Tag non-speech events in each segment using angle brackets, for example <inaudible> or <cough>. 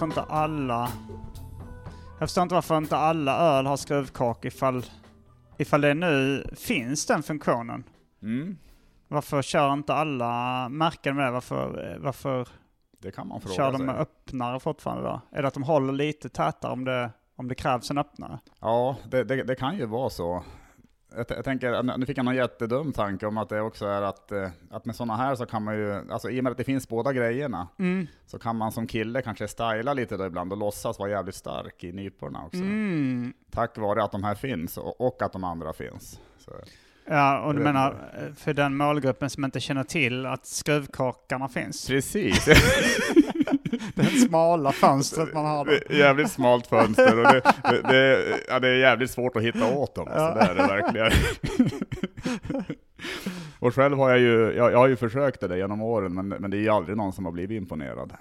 varför inte alla... Jag förstår inte varför inte alla öl har skruvkork ifall, ifall det nu finns den funktionen. Mm, Varför kör inte alla märken med det? Varför, varför det kan man fråga kör de sig. öppnare fortfarande då? Är det att de håller lite tätare om det, om det krävs en öppnare? Ja, det, det, det kan ju vara så. Jag, jag tänker, nu fick jag någon jättedum tanke om att det också är att, eh, att med sådana här så kan man ju, alltså i och med att det finns båda grejerna, Mm. så kan man som kille kanske styla lite då ibland och låtsas vara jävligt stark i nyporna också. Mm. Tack vare att de här finns och, och att de andra finns. Så, Ja, och du menar eh, för den målgruppen som inte känner till att skruvkorkarna finns? precis, <laughs> Det smala fönstret man har då. Jävligt smalt fönster och det, det, det, ja, det är jävligt svårt att hitta åt dem. Alltså, det är det verkligen. och själv har jag ju, jag, jag har ju försökt det genom åren, men, men det är ju aldrig någon som har blivit imponerad.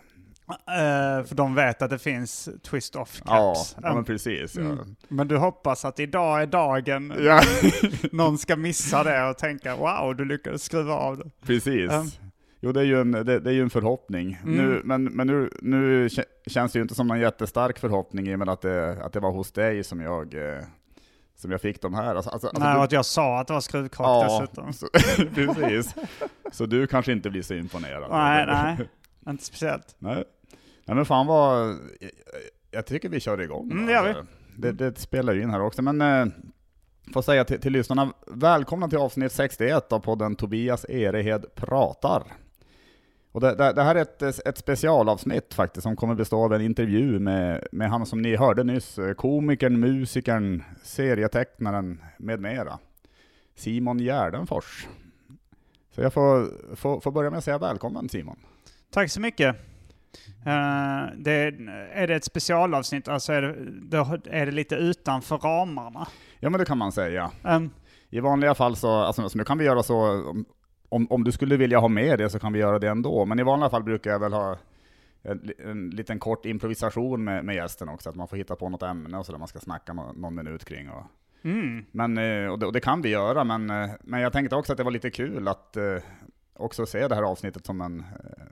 Eh, för de vet att det finns twist-off Ja, caps. ja men precis. Ja. Mm. Men du hoppas att idag är dagen Ja, <laughs> någon ska missa det och tänka wow, du lyckades skruva av det. precis. Ja. Jo, det är ju en, det, det är en förhoppning. Mm. Nu, men men nu, nu kä- känns det ju inte som någon jättestark förhoppning i och med att det, att det var hos dig som jag, eh, som jag fick de här. Alltså, alltså, alltså, Nej, du- och att jag sa att det var skruvkork Ja, dessutom. så, <laughs> precis. Så du kanske inte blir så imponerad? Nej, nej, inte speciellt. nej. Nej men fan vad, jag, jag tycker vi kör igång. Mm, det gör vi. Det, det spelar ju in här också, men eh, får säga till, till lyssnarna, välkomna till avsnitt 61 av podden Tobias Erehed pratar. Och det, det, det här är ett, ett specialavsnitt faktiskt, som kommer bestå av en intervju med, med han som ni hörde nyss, eh, komikern, musikern, serietecknaren med mera. Simon Gärdenfors. Så jag får, får, får börja med att säga välkommen Simon. Tack så mycket. Eh, det, är det ett specialavsnitt, alltså är det, är det lite utanför ramarna? Ja men det kan man säga. Um, I vanliga fall så, alltså, så nu kan vi göra så, om, om, du skulle vilja ha med det så kan vi göra det ändå, men i vanliga fall brukar jag väl ha en, en liten kort improvisation med, med gästen också, att man får hitta på något ämne och så där man ska snacka nå, någon minut kring. Och, mm. men, eh, och, det, och det kan vi göra, men, eh, men jag tänkte också att det var lite kul att också se det här avsnittet som en,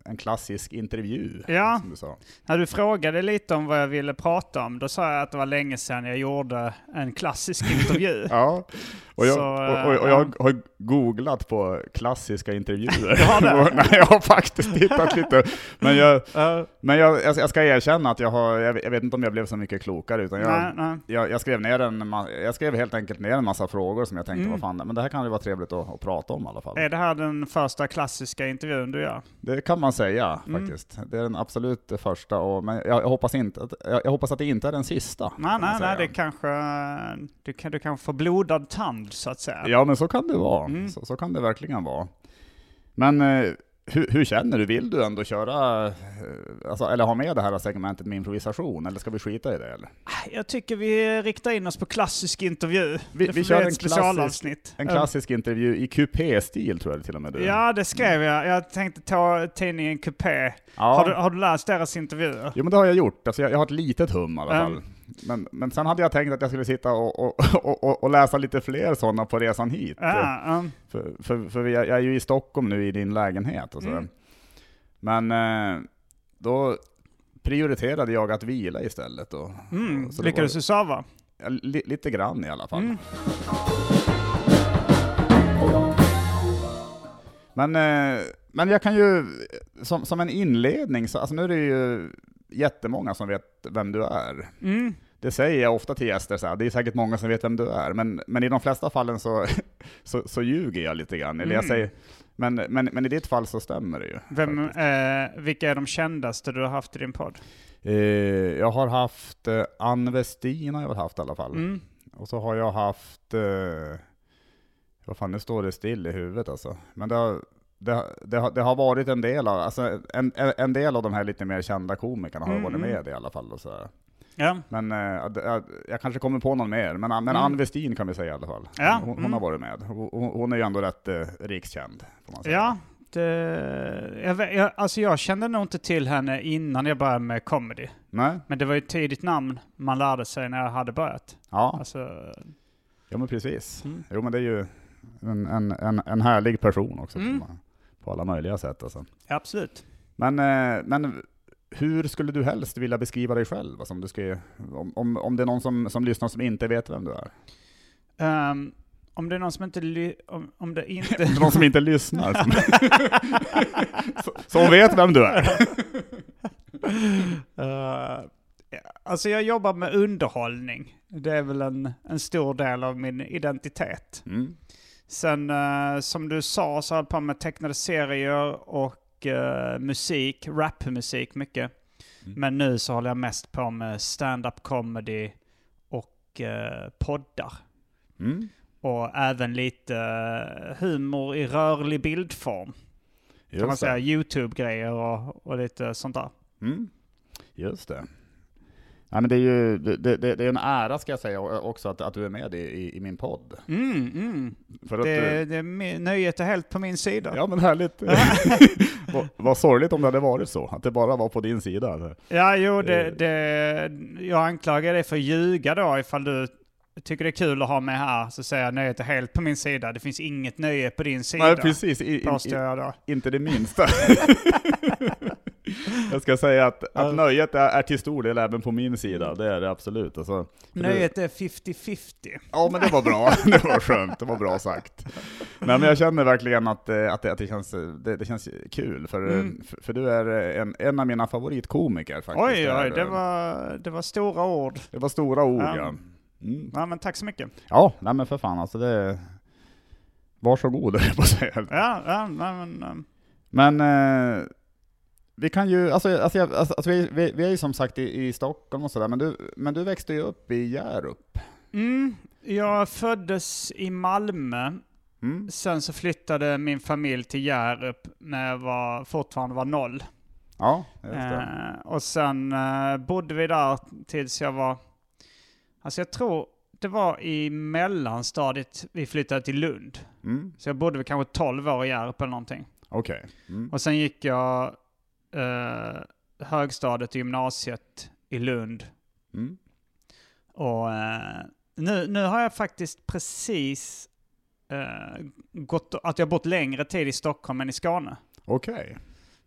en klassisk intervju, Ja. som du sa. När du frågade lite om vad jag ville prata om, då sa jag att det var länge sedan jag gjorde en klassisk intervju. <laughs> Ja, och jag, Så, och, och, och jag har googlat på klassiska intervjuer. Du har <laughs> Nej, jag har faktiskt tittat lite. Men jag, <laughs> men jag, jag jag ska erkänna att jag har, jag vet, jag inte om jag blev så mycket klokare, utan jag, nej, nej. jag, jag skrev ner en, jag skrev helt enkelt ner en massa frågor som jag tänkte, Mm. vad fan, men det här kan ju vara trevligt att, att prata om i alla fall. Är det här den första klassiska intervjun du gör? Det kan man säga Mm. faktiskt. Det är den absolut första, och, men jag, jag, hoppas inte, att, jag, jag hoppas att det inte är den sista. Nej, nej, nej, det kanske... Du kan, du kan få blodad tand, så att säga. Ja, men så kan det vara. Mm. Så, så kan det verkligen vara. Men eh, hur, hur känner du? Vill du ändå köra, eh, alltså, eller ha med det här segmentet med improvisation, eller ska vi skita i det? Eller? Jag tycker vi riktar in oss på klassisk intervju. Vi- det vi kör en specialavsnitt. En klassisk intervju i kupé-stil tror jag till och med du. Ja, det skrev jag. Jag tänkte ta tidningen Coupé. Ja. Har, du, har du läst deras intervjuer? Jo men det har jag gjort, alltså, jag, jag har ett litet hum i alla fall. Men, men sen hade jag tänkt att jag skulle sitta och, och, <laughs> och, och, läsa lite fler sådana på resan hit. Ja, um, För, för, för jag, jag är ju i Stockholm nu i din lägenhet och så. Mm. Men eh, då prioriterade jag att vila istället. Och, mm. så Lyckades du sova? ja, li, lite grann i alla fall. Mm. Men, eh, men jag kan ju, som, som en inledning, så, alltså nu är det ju jättemånga som vet vem du är. Mm. Det säger jag ofta till gäster, så här, det är säkert många som vet vem du är, men, men i de flesta fallen så, <laughs> så, så ljuger jag lite grann. Eller jag Mm. säger, men, men, men i ditt fall så stämmer det ju. Vem, eh, vilka är de kändaste du har haft i din podd? Eh, jag har haft eh, Ann Westin har jag väl haft i alla fall. Mm. Och så har jag haft, eh, vad fan nu står det still i huvudet alltså. Men det har, det, har- det, det har varit en del av, alltså en, en del av de här lite mer kända komikerna har Mm, varit med i alla fall. Och så. Ja. Men det- jag, kanske kommer på någon mer, men, men Mm. Ann Westin kan vi säga i alla fall. Ja, Hon, hon mm. har varit med. Hon, hon är ju ändå rätt eh, rikskänd, man. Ja, det, jag, jag, alltså jag kände nog inte till henne innan jag började med comedy. Nej? Men det var ju ett tidigt namn man lärde sig när jag hade börjat. Ja, Alltså, ja men precis. Mm. Jo men det är ju en, en, en, en härlig person också, Mm. på- på alla möjliga sätt alltså. absolut. Men, eh, men hur skulle du helst vilja beskriva dig själv? Alltså om, du ska, om, om, om det är någon som, som lyssnar som inte vet vem du är? Ehm, om det är någon som inte... Om, om det <laughs> inte... Det är någon som inte lyssnar. Som, <laughs> som vet vem du är. <laughs> Eh, alltså jag jobbar med underhållning. Det är väl en, en stor del av min identitet. Mm. Sen eh, som du sa så har jag på med tecknade serier och eh, musik, rapmusik mycket. Mm. Men nu så håller jag mest på med stand-up comedy och eh, poddar. Mm. Och även lite humor i rörlig bildform. Kan man Just säga. YouTube-grejer och, och lite sånt där. Mm. Just det. Nej, men det är ju det, det, det är en ära ska jag säga också att, att du är med i, i, i min podd. Mm, mm. För att Det, det, mi- nöjet är helt på min sida. Ja men härligt. <laughs> vad, sorgligt om det hade varit så, att det bara var på din sida. Ja, jo, det, Eh. det, jag anklagar dig för att ljuga då ifall du tycker det är kul att ha mig här. Så säger jag nöjet är helt på min sida. Det finns inget nöje på din sida. Nej precis, i, i, Påstår i, jag då. inte det minsta. <laughs> jag ska säga att, att nöjet är, är till stor del även på min sida, det är det absolut. Alltså, för det- Nöjet är 50-50. Ja men det var bra, <laughs> det var skönt, det var bra sagt. Nej men jag känner verkligen att, eh, att, det, att det, känns, det, det känns kul, för, eh, Mm. för, för du är en, en av mina favoritkomiker faktiskt. Oj, oj, det eh, var, det var stora ord. det var stora ord Ja. ja. Mm. Ja, men tack så mycket. Ja, nej men för fan alltså det... Varsågod <laughs> höll jag på att säga. Ja, ja nej, men, eh, Men eh, vi kan ju, alltså, alltså, alltså, alltså vi, vi, vi är ju som sagt i, i Stockholm och sådär, men du, men du växte ju upp i Hjärup. mm, jag föddes i Malmö. Mm. Sen så flyttade min familj till Hjärup när jag var, fortfarande var noll. Ja, just det. Eh, och sen eh, bodde vi där tills jag var, alltså jag tror det var i mellanstadiet vi flyttade till Lund. Mm. Så jag bodde väl kanske 12 år i Hjärup eller någonting. Okej. Mm. Och sen gick jag eh, högstadiet och gymnasiet i Lund. Mm. Och eh, nu, nu har jag faktiskt precis eh, gått, att jag bott längre tid i Stockholm än i Skåne. Okej.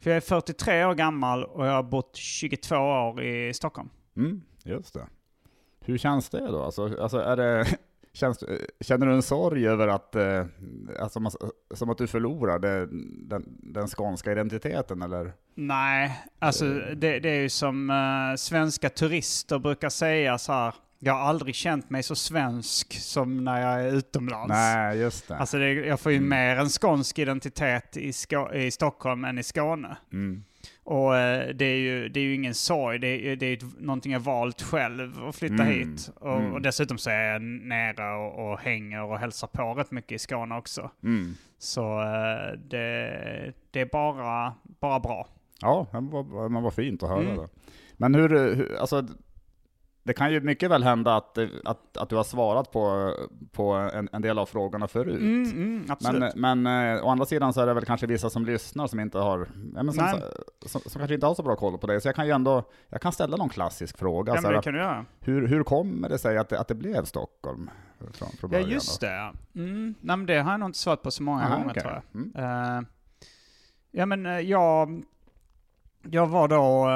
För jag är 43 år gammal och jag har bott 22 år i Stockholm. Mm, just det. Hur känns det då? Alltså, alltså är det, känns, känner du en sorg över att, eh, alltså, som att du förlorade den, den skånska identiteten eller? Nej, alltså det, det är ju som eh, svenska turister brukar säga så här. Jag har aldrig känt mig så svensk som när jag är utomlands. Nej, just det. Alltså det, jag får ju Mm. mer en skånsk identitet i, Skå- i Stockholm än i Skåne. Mm. Och eh, det är ju, det är ju ingen sorg, det är, det är ju någonting jag valt själv att flytta Mm. hit. Och, Mm. och dessutom så är jag nere och, och hänger och hälsar på rätt mycket i Skåne också. Mm. Så eh, det, det är bara, bara bra. Ja, men vad, men vad fint att höra Mm. det. Men hur, hur, alltså, det kan ju mycket väl hända att, att, att du har svarat på, på en, en del av frågorna förut. Mm, mm, absolut. Men, men eh, å andra sidan så är det väl kanske vissa som lyssnar som inte har, ja, men som, som, som kanske inte har så bra koll på det. Så jag kan ju ändå, jag kan ställa någon klassisk fråga. ja, så det kan du göra. hur, hur kommer det sig att det, att det blev Stockholm? Från, från Ja, just då? det. Mm. Nej, men det har jag nog inte svarat på så många Aha, gånger okej. tror jag. Mm. Eh, ja men eh, jag, jag var då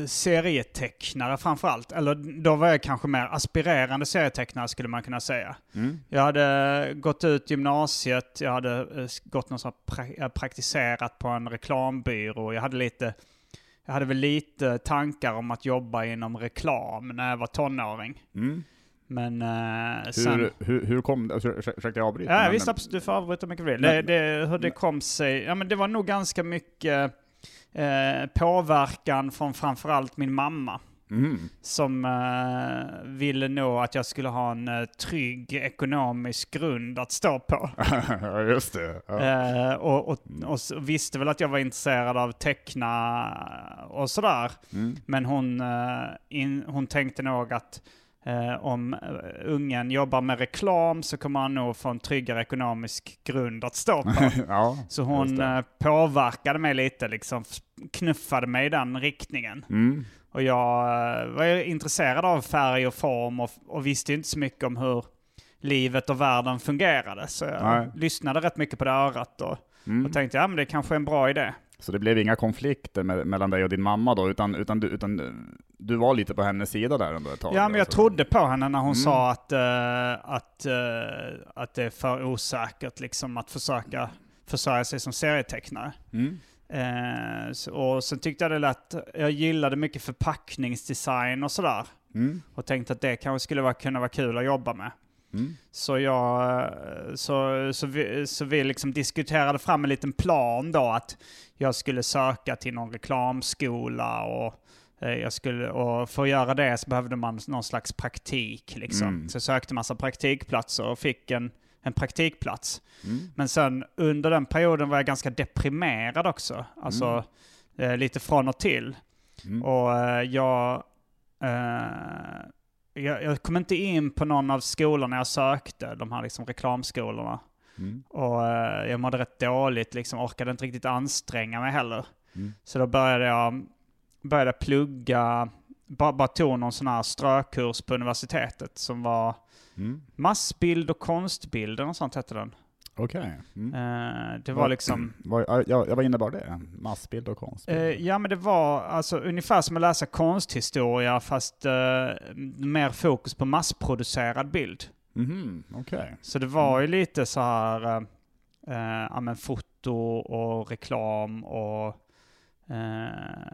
uh, serietecknare framförallt. Eller då var jag kanske mer aspirerande serietecknare skulle man kunna säga. Mm. Jag hade gått ut gymnasiet, jag hade eh, gått någon pra- jag praktiserat på en reklambyrå. Jag hade lite, jag hade väl lite tankar om att jobba inom reklam när jag var tonåring. Mm. Men eh, sen... Hur, hur, hur kom det? Ursäkta, jag avbryter. Ja, men- visst, absolut. Du får avbryta mycket du vill. Det, Men- det, hur det kom sig... Ja, men det var nog ganska mycket eh, påverkan från framförallt min mamma. Mm. Som eh, ville nog att jag skulle ha en eh, trygg ekonomisk grund att stå på. <laughs> just det. Ja. Eh, och, och, och visste väl att jag var intresserad av teckna och sådär. Mm. Men hon, eh, in, hon tänkte nog att eh, om eh, ungen jobbar med reklam så kommer han nog få en tryggare ekonomisk grund att stå på. <laughs> ja. Så hon eh, påverkade mig lite, liksom knuffade mig i den riktningen. Mm. Och jag eh, var intresserad av färg och form och, och visste inte så mycket om hur livet och världen fungerade. Så jag Nej. lyssnade rätt mycket på det örat och, Mm. och tänkte ja men det kanske är en bra idé. Så det blev inga konflikter med, mellan dig och din mamma då, utan, utan, du, utan du var lite på hennes sida där ändå ett tag? Ja, men jag alltså. trodde på henne när hon Mm. sa att, eh, att, eh, att det är för osäkert liksom, att försöka försörja sig som serietecknare. Mm. Så, och sen tyckte jag det lät, jag gillade mycket förpackningsdesign och sådär. Mm. Och tänkte att det kanske skulle vara, kunna vara kul att jobba med. Mm. Så jag, så, så vi, så vi liksom diskuterade fram en liten plan då att jag skulle söka till någon reklamskola och eh, jag skulle, och för att göra det så behövde man någon slags praktik liksom. Mm. Så jag sökte massa praktikplatser och fick en, en praktikplats. Mm. Men sen under den perioden var jag ganska deprimerad också. Alltså eh, lite från och till. Mm. Och eh, jag, eh, jag, jag kom inte in på någon av skolorna jag sökte, de här liksom reklamskolorna. Mm. Och eh, jag mådde rätt dåligt, liksom orkade inte riktigt anstränga mig heller. Mm. Så då började jag började plugga, bara, bara tog någon sån här strökurs på universitetet som var Mm. massbild och konstbild, eller något sånt hette den. Okej. Mm. Eh, det var liksom... <clears throat> Vad, ja, vad innebar det? Massbild och konst? Eh, ja men det var alltså ungefär som att läsa konsthistoria fast eh, mer fokus på massproducerad bild. Mhm, Okej. Så det var ju lite så här, ja men foto och reklam och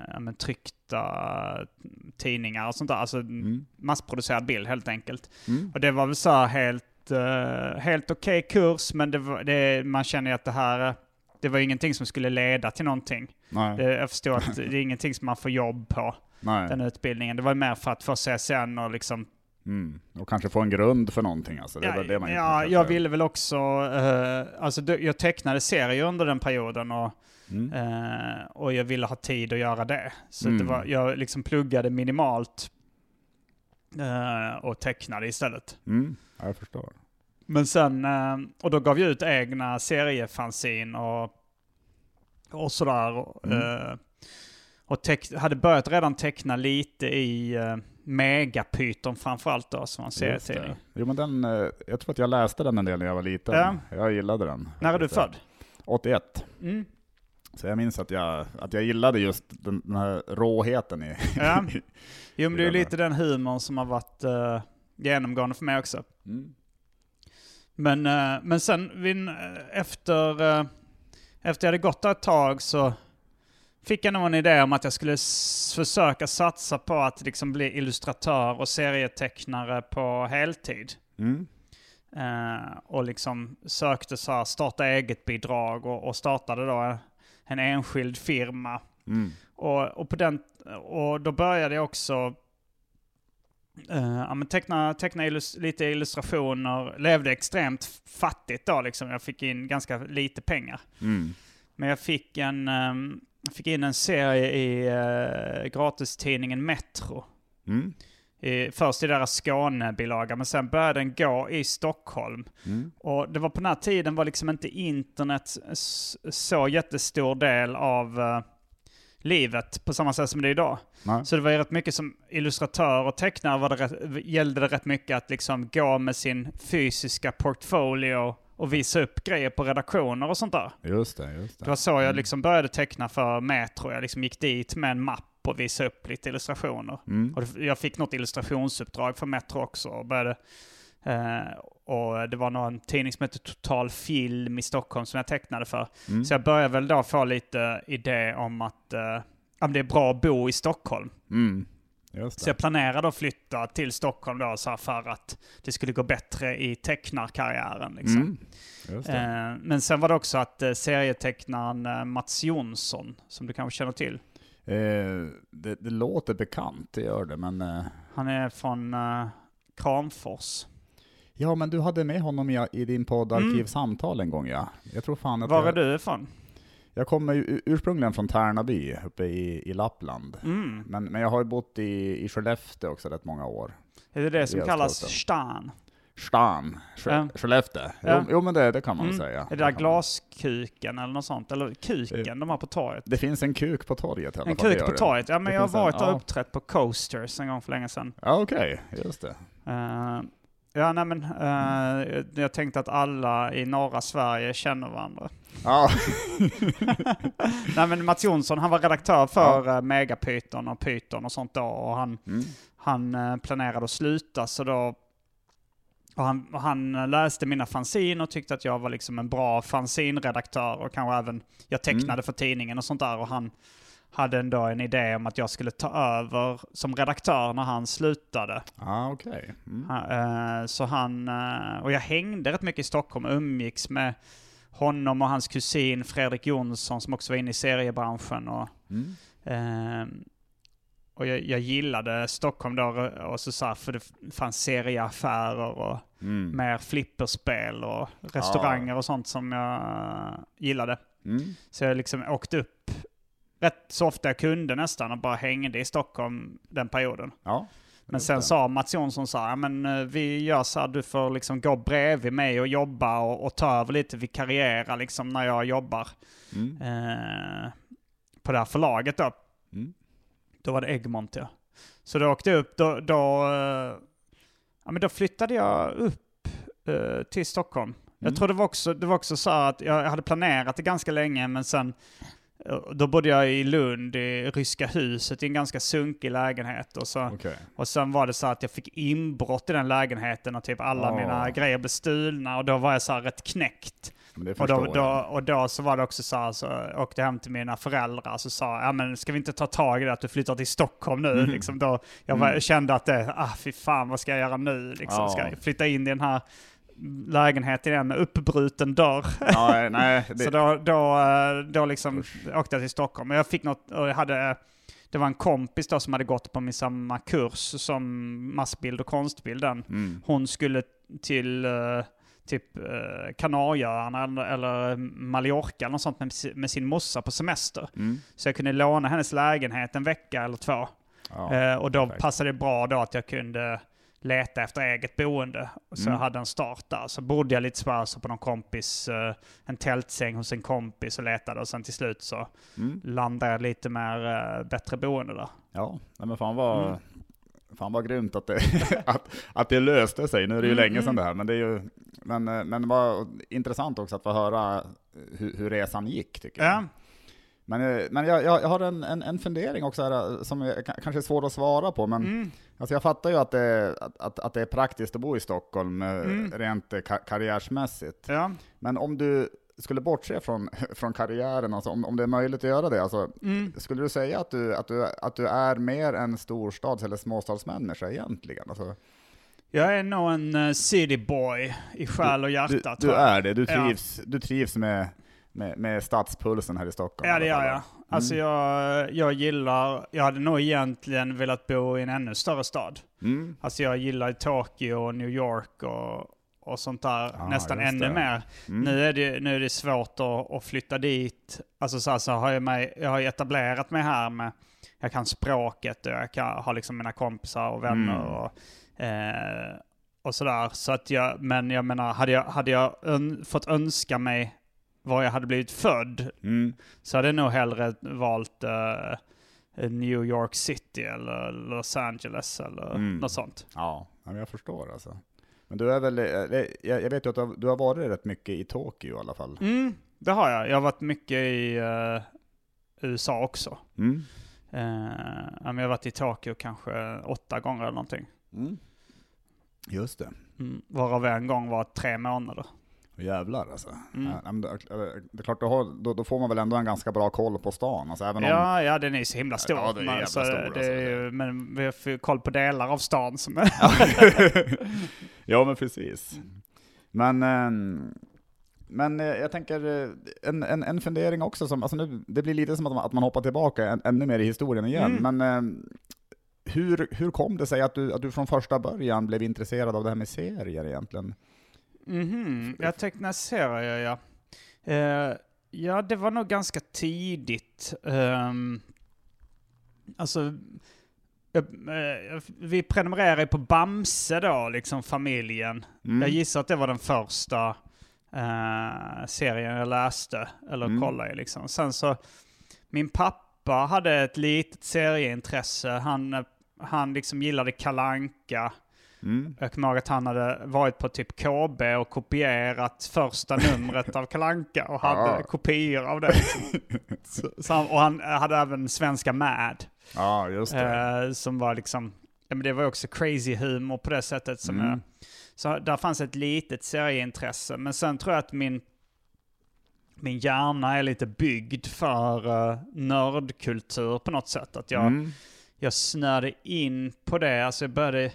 ja, men tryckta tidningar och sånt där. Alltså Mm. massproducerad bild helt enkelt. Mm. Och det var väl så här helt, eh, helt okej kurs men det var, det, man känner ju att det här, det var ingenting som skulle leda till någonting. Det, jag förstår att det är ingenting som man får jobb på, <laughs> Nej. den utbildningen. Det var mer för att få CSN och liksom... Mm. Och kanske få en grund för någonting alltså. Det Ja, det man ja jag ville väl också... eh, alltså jag tecknade serier under den perioden och, Mm. eh, och jag ville ha tid att göra det. Så Mm. det var, jag liksom pluggade minimalt eh, och tecknade istället. Mm. Ja, jag förstår. Men sen, eh, och då gav jag ut egna seriefanzin och, och sådär. och, Mm. eh, Och teck, hade börjat redan teckna lite i uh, Megapyton framförallt då, som var en serietidning. Jo men den, eh, jag tror att jag läste den en del när jag var liten. Ja. Jag gillade den. När är du född? 81. Mm. Så jag minns att jag, att jag gillade just den, den här råheten i... Ja. <laughs> Jo men det är ju lite den humorn som har varit uh, genomgående för mig också. Mm. Men, eh, men sen vid, efter, eh, efter jag hade gått där ett tag så fick jag nog en idé om att jag skulle försöka satsa på att liksom bli illustratör och serietecknare på heltid. Mm. Eh, och liksom sökte så här starta eget-bidrag och, och startade då en enskild firma. Mm. Och, och, på den, och då började jag också eh, ja, men teckna, teckna illus, lite illustrationer. Levde extremt fattigt då liksom. Jag fick in ganska lite pengar. Mm. Men jag fick, en, jag fick in en serie i uh, gratistidningen Metro. Mm. I, först i deras Skånebilaga, men sen började den gå i Stockholm. Mm. Och det var på den här tiden var liksom inte internet så jättestor del av eh, livet på samma sätt som det är idag. Nej. Så det var ju rätt mycket som illustratör och tecknare var det rätt, gällde det rätt mycket att liksom gå med sin fysiska portfolio och visa upp grejer på redaktioner och sånt där. Just det, just det. Det var så jag liksom började teckna för Metro. Jag liksom gick dit med en mapp och visade upp lite illustrationer. Mm. Och jag fick något illustrationsuppdrag för Metro också. Och, började, eh, och det var någon tidning som hette Total Film i Stockholm som jag tecknade för. Mm. Så jag började väl då få lite idé om att men det är bra att bo i Stockholm. Mm. Så jag planerade att flytta till Stockholm då så för att det skulle gå bättre i tecknarkarriären. Liksom. Mm. Eh, men sen var det också att serietecknaren Mats Jonsson, som du kanske känner till, det, det låter bekant, det gör det, men... Han är från Kramfors. Ja, men du hade med honom i, i din podd Mm. Arkivsamtal en gång, ja. Jag tror fan att Var är jag, du ifrån? jag kommer ursprungligen från Tärnaby, uppe i, i Lappland. Mm. Men, men jag har ju bott i, i Skellefteå också rätt många år. Är det det som kallas stan? Stan, Ske, Ja. Skellefteå. Ja. Jo, jo, men det, det kan man Mm. säga. Är det där glaskuken eller något sånt? Eller kuken, Eh, de har på torget? Det finns en kuk på torget i alla En fall. det kuk på det. torget? Ja, men Det jag har en- varit och ja. uppträtt på Coasters en gång för länge sedan. Ja, okej. Just det. Eh, Ja, nej men eh, jag tänkte att alla i norra Sverige känner varandra. Ja, <laughs> nej men Mats Jonsson, han var redaktör för ja. Megapyton och Python och sånt då. Och han, mm. han eh, planerade att sluta så då och han, och han läste mina fanzin och tyckte att jag var liksom en bra fanzinredaktör och kanske även, jag tecknade mm. för tidningen och sånt där. Och han hade ändå en idé om att jag skulle ta över som redaktör när han slutade. Ah, okay. Mm. Uh, så han, uh, och jag hängde rätt mycket i Stockholm, umgicks med honom och hans kusin Fredrik Jonsson som också var inne i seriebranschen. Och, mm. uh, och jag, jag, gillade Stockholm då, och så, så för det fanns serieaffärer och mm. mer flipperspel och restauranger ah. och sånt som jag gillade. Mm. Så jag liksom åkte upp rätt så ofta jag kunde nästan och bara hängde i Stockholm den perioden. Ja, men sen sa Mats Jonsson så här, men eh, vi gör så här, du får liksom gå bredvid mig och jobba och, och ta över lite, vikariera liksom när jag jobbar. Mm. Eh, på det här förlaget då. Mm. Då var det Egmont ja. Så då åkte jag upp, då, då, eh, ja, men då flyttade jag upp eh, till Stockholm. Mm. Jag tror det var också, det var också så att jag hade planerat det ganska länge men sen då bodde jag i Lund, i Ryska huset, i en ganska sunkig lägenhet. Och, så, okay. och sen var det så att jag fick inbrott i den lägenheten och typ alla oh. mina grejer blev stulna. Och då var jag så här rätt knäckt. och, då, då, och då så var det också så här, så åkte jag hem till mina föräldrar och sa, ja men ska vi inte ta tag i det att du flyttar till Stockholm nu? Mm. Liksom då, jag var, mm. kände att det, ah fy fan vad ska jag göra nu? Liksom, oh. Ska jag flytta in i den här lägenhet igen med uppbruten dörr. Ja, nej, <laughs> det... så då, då, eh, då liksom åkte jag till Stockholm. Men jag fick något, och jag hade, det var en kompis då som hade gått på min samma kurs som massbild och konstbild. Mm. Hon skulle till uh, typ uh, Kanarieöarna eller, Mallorca eller något sånt med, med sin mossa på semester. Mm. Så jag kunde låna hennes lägenhet en vecka eller två. Ja, och då perfekt. passade det bra då att jag kunde leta efter eget boende. Så mm. jag hade en start där. Så bodde jag lite sparsamt på någon kompis, uh, en tältsäng hos en kompis och letade. Och sen till slut så mm. landade jag lite mer uh, bättre boende där. Ja, men fan vad, mm. fan vad grymt att det, <laughs> att, att det löste sig. Nu är det ju mm, länge sedan mm. det här, men det är ju men, eh, men det var intressant också att få höra hur, hur resan gick tycker jag. Ja. Men, eh, men jag, jag, har en, en, en fundering också här, eh, som är, kanske är svår att svara på, men mm. alltså jag fattar ju att det, att, att det är praktiskt att bo i Stockholm eh, mm. rent karriärsmässigt. Ja. Men om du skulle bortse från, <laughs> från karriären, alltså om, om det är möjligt att göra det, alltså, mm. skulle du säga att du, att, du, att du är mer en storstads eller småstadsmänniska egentligen? Alltså, jag är nog en cityboy i själ och hjärta. Du, du är det, du trivs, ja. du trivs med med, med stadspulsen här i Stockholm. Ja det gör jag. Mm. Alltså jag, jag gillar, jag hade nog egentligen velat bo i en ännu större stad. Mm. Alltså jag gillar Tokyo och New York och, och sånt där ah, nästan ännu det. mer. Mm. Nu, är det, nu är det svårt att, att flytta dit. Alltså så, så har jag, mig, jag har etablerat mig här med, jag kan språket och jag kan, har liksom mina kompisar och vänner mm. och, eh, och sådär. Så att jag, men jag menar, hade jag, hade jag fått önska mig var jag hade blivit född mm. så hade jag nog hellre valt uh, New York City eller Los Angeles eller mm. något sånt. Ja, jag förstår alltså. Men du är väl, eh, jag vet ju att du har, du har varit rätt mycket i Tokyo i alla fall. Mm, det har jag. Jag har varit mycket i uh, USA också. Mm. Uh, jag har varit i Tokyo kanske åtta gånger eller någonting. Mm. Just det. Mm, varav en gång var tre månader. Jävlar alltså. Mm. Ja, det, är klart, då, då, får man väl ändå en ganska bra koll på stan. Alltså, även om, ja, ja, den är så himla stor. Ja, det är jävla alltså, stor det alltså. är, men vi har koll på delar av stan. Som <laughs> ja, men precis. Men, ehm, men eh, jag tänker, eh, en, en, en fundering också, som, alltså nu, det blir lite som att man, att man hoppar tillbaka en, ännu mer i historien igen, mm. men ehm, hur, hur kom det sig att du, att du från första början blev intresserad av det här med serier egentligen? Mhm, jag tecknade serier ja. Uh, ja, det var nog ganska tidigt. Um, alltså, uh, vi prenumererade på Bamse då, liksom familjen. Mm. Jag gissar att det var den första uh, serien jag läste, eller mm. kollade liksom. Sen så, min pappa hade ett litet serieintresse. Han, han liksom gillade Kalanka Mm. Jag kommer ihåg att han hade varit på typ KB och kopierat första numret av Kalanka och hade Ja. kopior av det. <laughs> Så, så han, och han hade även Svenska Mad. Ja, just det. Eh, som var liksom, ja men det var också crazy humor på det sättet som Mm. jag, så där fanns ett litet serieintresse. Men sen tror jag att min, min hjärna är lite byggd för uh, nördkultur på något sätt. Att jag, Mm. jag snörde in på det. Alltså jag började,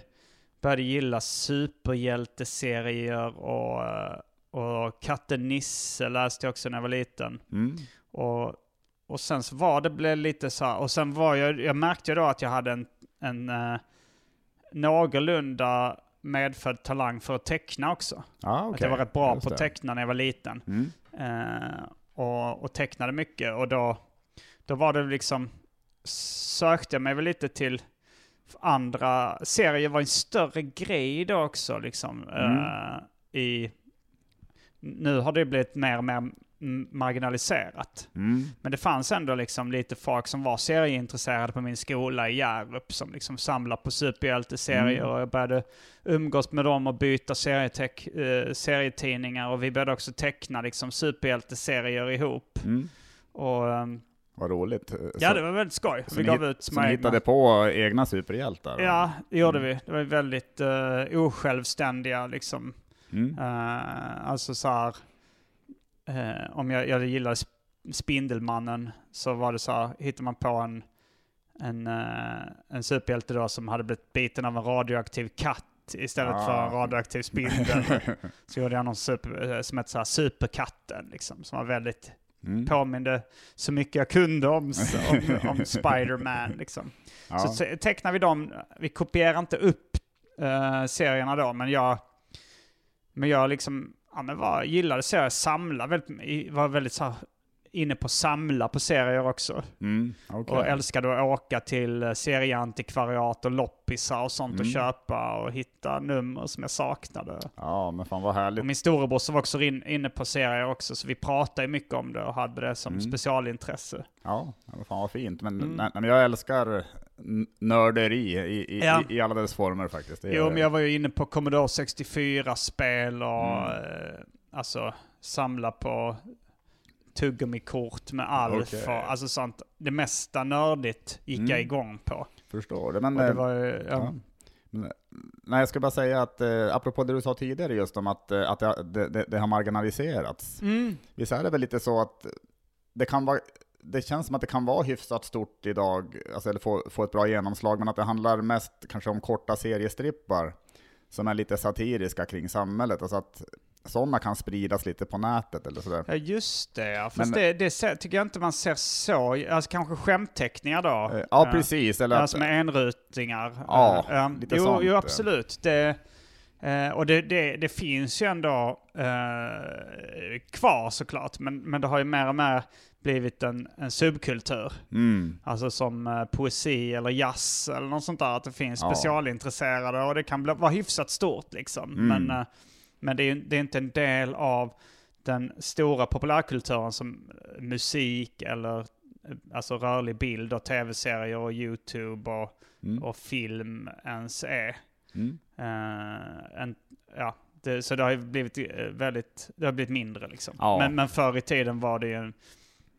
började gilla superhjälteserier och, eh, och Katten Nisse läste jag också när jag var liten. Mm. Och, och sen så var det blev lite så här, och sen var jag, jag märkte då att jag hade en, en uh, någorlunda medfödd talang för att teckna också. Ja, Att okej. jag var rätt bra på att teckna när jag var liten. Mm. Eh, och, och tecknade mycket. Och då, då var det liksom, sökte jag mig väl lite till andra serier. var en större grej då också liksom. eh, i, nu har det blivit mer och mer mm, marginaliserat. Mm. Men det fanns ändå liksom lite folk som var serieintresserade på min skola i Hjärup som liksom samlade på superhjälteserier Mm. och jag började umgås med dem och byta serieteck, eh, serietidningar och vi började också teckna liksom superhjälteserier ihop. Mm. Och ehm, Vad roligt. ja, Så- det var väldigt skoj. så Vi gav hit- ut ni egna. hittade på egna superhjältar? Ja, det gjorde Mm. vi. Det var väldigt uh, osjälvständiga liksom. Mm. Eh, alltså så här, eh, om jag, jag gillade Sp- Spindelmannen så var det så här, hittar man på en, en, uh, en superhjälte då som hade blivit biten av en radioaktiv katt istället Ah. för en radioaktiv spindel. <laughs> så gjorde jag någon super, eh, som hette så här Superkatten liksom, som var väldigt Mm. påminde så mycket jag kunde om, om, <laughs> om Spider-Man liksom. Ja. Så te- tecknar vi dem, vi kopierar inte upp eh, serierna då, men jag, men jag liksom, ja men var, gillade serier, samla väldigt, var väldigt så inne på samla på serier också. Mm. okej. Och älskade att åka till eh, serieantikvariat och loppisar och sånt och Mm. köpa och hitta nummer som jag saknade. Ja, men fan vad härligt. Och min storebror var också in, inne på serier också, så vi pratade mycket om det och hade det som Mm. specialintresse. Ja, men fan vad fint. Men, Mm. nej, men jag älskar nörderi i, i, Ja. i, alla dess former faktiskt. Det Jo, men jag var ju inne på Commodore 64-spel och Mm. eh, alltså samla på tuggummikort med alf Okej. och alltså sånt. Det mesta nördigt gick jag Mm. igång på. Förstår det. Men, Och det eh, var ju, ja. ja. men, nej, jag ska bara säga att, eh, apropå det du sa tidigare just om att, eh, att det, det, det, det har marginaliserats. Mm. Visst är det väl lite så att det kan vara det känns som att det kan vara hyfsat stort idag, alltså, eller få, få ett bra genomslag, men att det handlar mest kanske om korta seriestrippar som är lite satiriska kring samhället. Alltså att sådana kan spridas lite på nätet eller sådär. Ja just det ja. Fast Men- det, det tycker jag inte man ser så, alltså kanske skämtteckningar då. Eh, Ja, Eh, precis. Eller Ja, att, är enrutingar. Ja, Eh, eh, lite jo, sånt, jo, ja. absolut. Det, eh, och det, det, det finns ju ändå eh, kvar såklart, men, men det har ju mer och mer blivit en, en subkultur. mm, Alltså som eh, poesi eller jazz eller något sånt där. Att det finns Ja. specialintresserade och det kan bli, vara hyfsat stort liksom. Mm. Men, eh, men det, är, det är inte en del av den stora populärkulturen som eh, musik eller eh, alltså rörlig bild och tv-serier och YouTube och, mm, och film ens är. mm. Eh, en, ja, det, så det har ju blivit väldigt, det har blivit mindre liksom. Ja. Men, men förr i tiden var det ju en,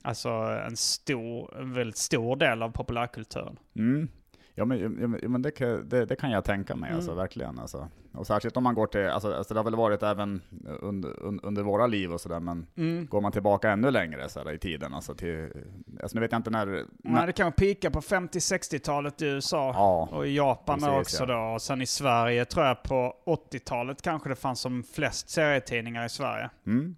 alltså en stor, en väldigt stor del av populärkulturen. Mm. Ja men, ja, men- det, kan- det, det kan jag tänka mig, alltså, Mm. verkligen. Alltså. Och särskilt om man går till, alltså, alltså det har väl varit även under, un- under våra liv och sådär, men Mm. går man tillbaka ännu längre så här, i tiden, alltså till, alltså nu vet jag inte när, Nej, när det kan pika på 50-60-talet i USA. ja, Och i Japan Precis, också då. Och sen i Sverige tror jag på 80-talet kanske det fanns som flest serietidningar i Sverige. mm,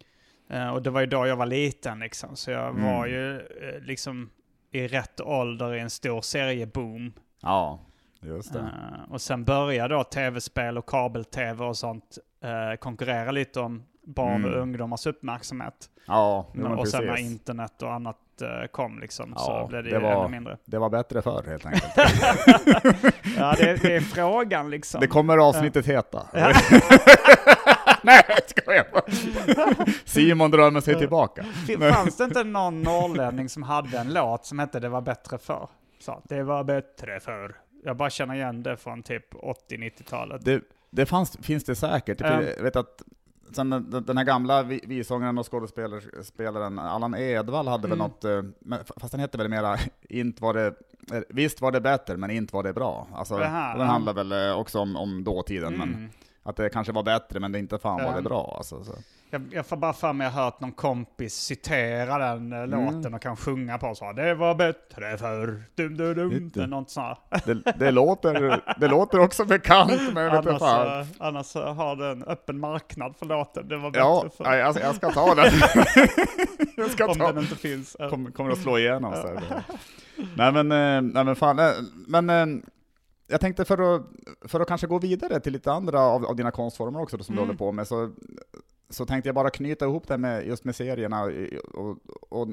Eh, och det var ju då jag var liten liksom. Så jag Mm. var ju eh, liksom i rätt ålder i en stor serieboom. Ja, just det. Eh, och sen började då tv-spel och kabel-tv och sånt eh, konkurrera lite om barn och Mm. ungdomars uppmärksamhet. Ja, men och sen när internet och annat eh, kom liksom Ja, så blev det, det var- ännu mindre. Det var bättre förr helt enkelt. <laughs> Ja, det, det är frågan liksom. Det kommer avsnittet heta. <laughs> Nej, jag. Simon drömmer sig tillbaka. Fanns det inte någon norrlänning som hade en låt som hette Det var bättre förr? Så, det var bättre förr. Jag bara känner igen det från typ 80-90-talet. Det, Det fanns, finns det säkert. Ja. Jag vet att sen den, den här gamla vi- vissångaren och skådespelaren Allan Edwall hade väl Mm. något, eh, men fast den hette väl mera inte var det, eh, visst var det bättre, men inte var det bra. Alltså, Jaha, den ja. handlar väl eh, också om, om dåtiden, men Mm. Att det kanske var bättre, men det inte fan var Ja. det bra. Alltså, så. Jag, jag får bara för mig att jag hört någon kompis citera den Mm. eh, låten och kan sjunga på så. Det var bättre förr. Dum, dum, dum. Inte. Något sånt. Det, det, låter, det låter också bekant, men jag vet Annars, fan. eh, annars eh, har du en öppen marknad för låten. Det var Ja, bättre förr. nej, alltså, jag ska ta den. <laughs> jag ska Om ta den inte finns. Eh, kommer, att slå igenom. Så här. nej men, nej men fan, eh, men jag tänkte för att, för att kanske gå vidare till lite andra av, av dina konstformer också då, som Mm. du håller på med, så, så tänkte jag bara knyta ihop det med just med serierna. i- Och, och,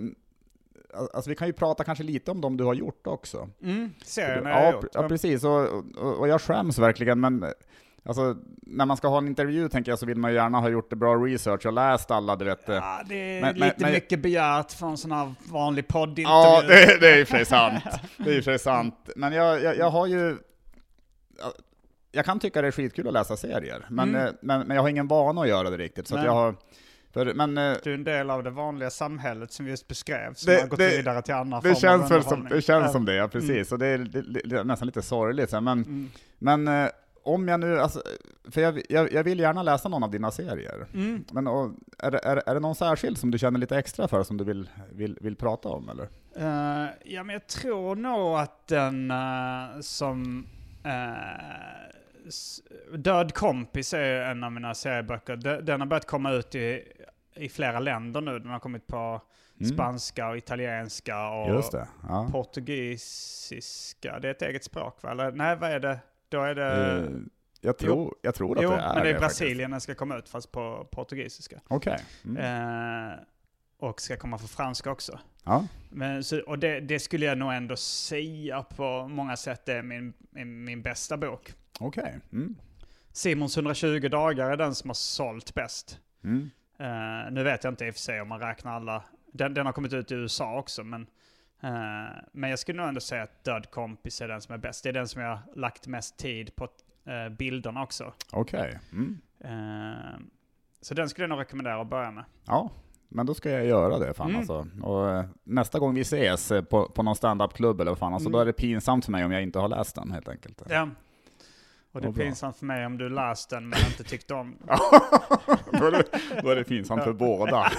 alltså vi kan ju prata kanske lite om dem du har gjort också. Mm, serien har ja, jag pre- gjort. ja, precis. Och, och, och jag skäms verkligen, men alltså, när man ska ha en intervju tänker jag så vill man ju gärna ha gjort bra research och läst alla, du vet. eh, Ja, det är Men- lite men- mycket begärt för en sån här vanlig poddintervju. Ja, det, det är och för sig sant. <laughs> Det är och för sig sant. Men jag, jag, jag har ju... Jag kan tycka det är skitkul att läsa serier, men, Mm. eh, men, men jag har ingen vana att göra det riktigt. Så Nej. jag har, för, men eh, Du är en del av det vanliga samhället som vi just beskrev, som Det- har gått det- vidare till andra det känns, väl som, det känns som det, ja, precis. Och det är, det, det, är nästan lite sorgligt. så Men, Mm. men eh, om jag nu, alltså, för jag, jag, jag vill gärna läsa någon av dina serier. Mm. Men och, är, är, är det någon särskild som du känner lite extra för, som du vill, vill, vill prata om? Eller? Eh, ja, men jag tror nog att den eh, som... s- Död kompis är en av mina serieböcker. De- Den har börjat komma ut i, i flera länder nu. Den har kommit på Mm. spanska och italienska och det. Ja. portugisiska. Det är ett eget språk va? Eller nej, vad är det? Då är det... Eh, jag, tror, jag tror att jo, det är men det är. Brasilien den ska komma ut, fast på portugisiska. Okej. Mm. Eh, och ska komma för franska också. Ja. Men, så, och det, det skulle jag nog ändå säga på många sätt är min, min, min bästa bok. Okej. Mm. Simons 120 dagar är den som har sålt bäst. Mm. Eh, nu vet jag inte i och för sig om man räknar alla. Den, den har kommit ut i USA också, men, eh, men jag skulle nog ändå säga att Död kompis är den som är bäst. Det är den som jag har lagt mest tid på eh, bilderna också. Okej. Mm. Eh, så den skulle jag nog rekommendera att börja med. Ja, men då ska jag göra det fan Mm. alltså. Och, eh, nästa gång vi ses eh, på, på någon standup-klubb eller vad fan, alltså, Mm. då är det pinsamt för mig om jag inte har läst den helt enkelt. Ja. Och det är pinsamt för mig om du läst den men inte tyckte om den. <laughs> då, är det, då är det pinsamt för båda.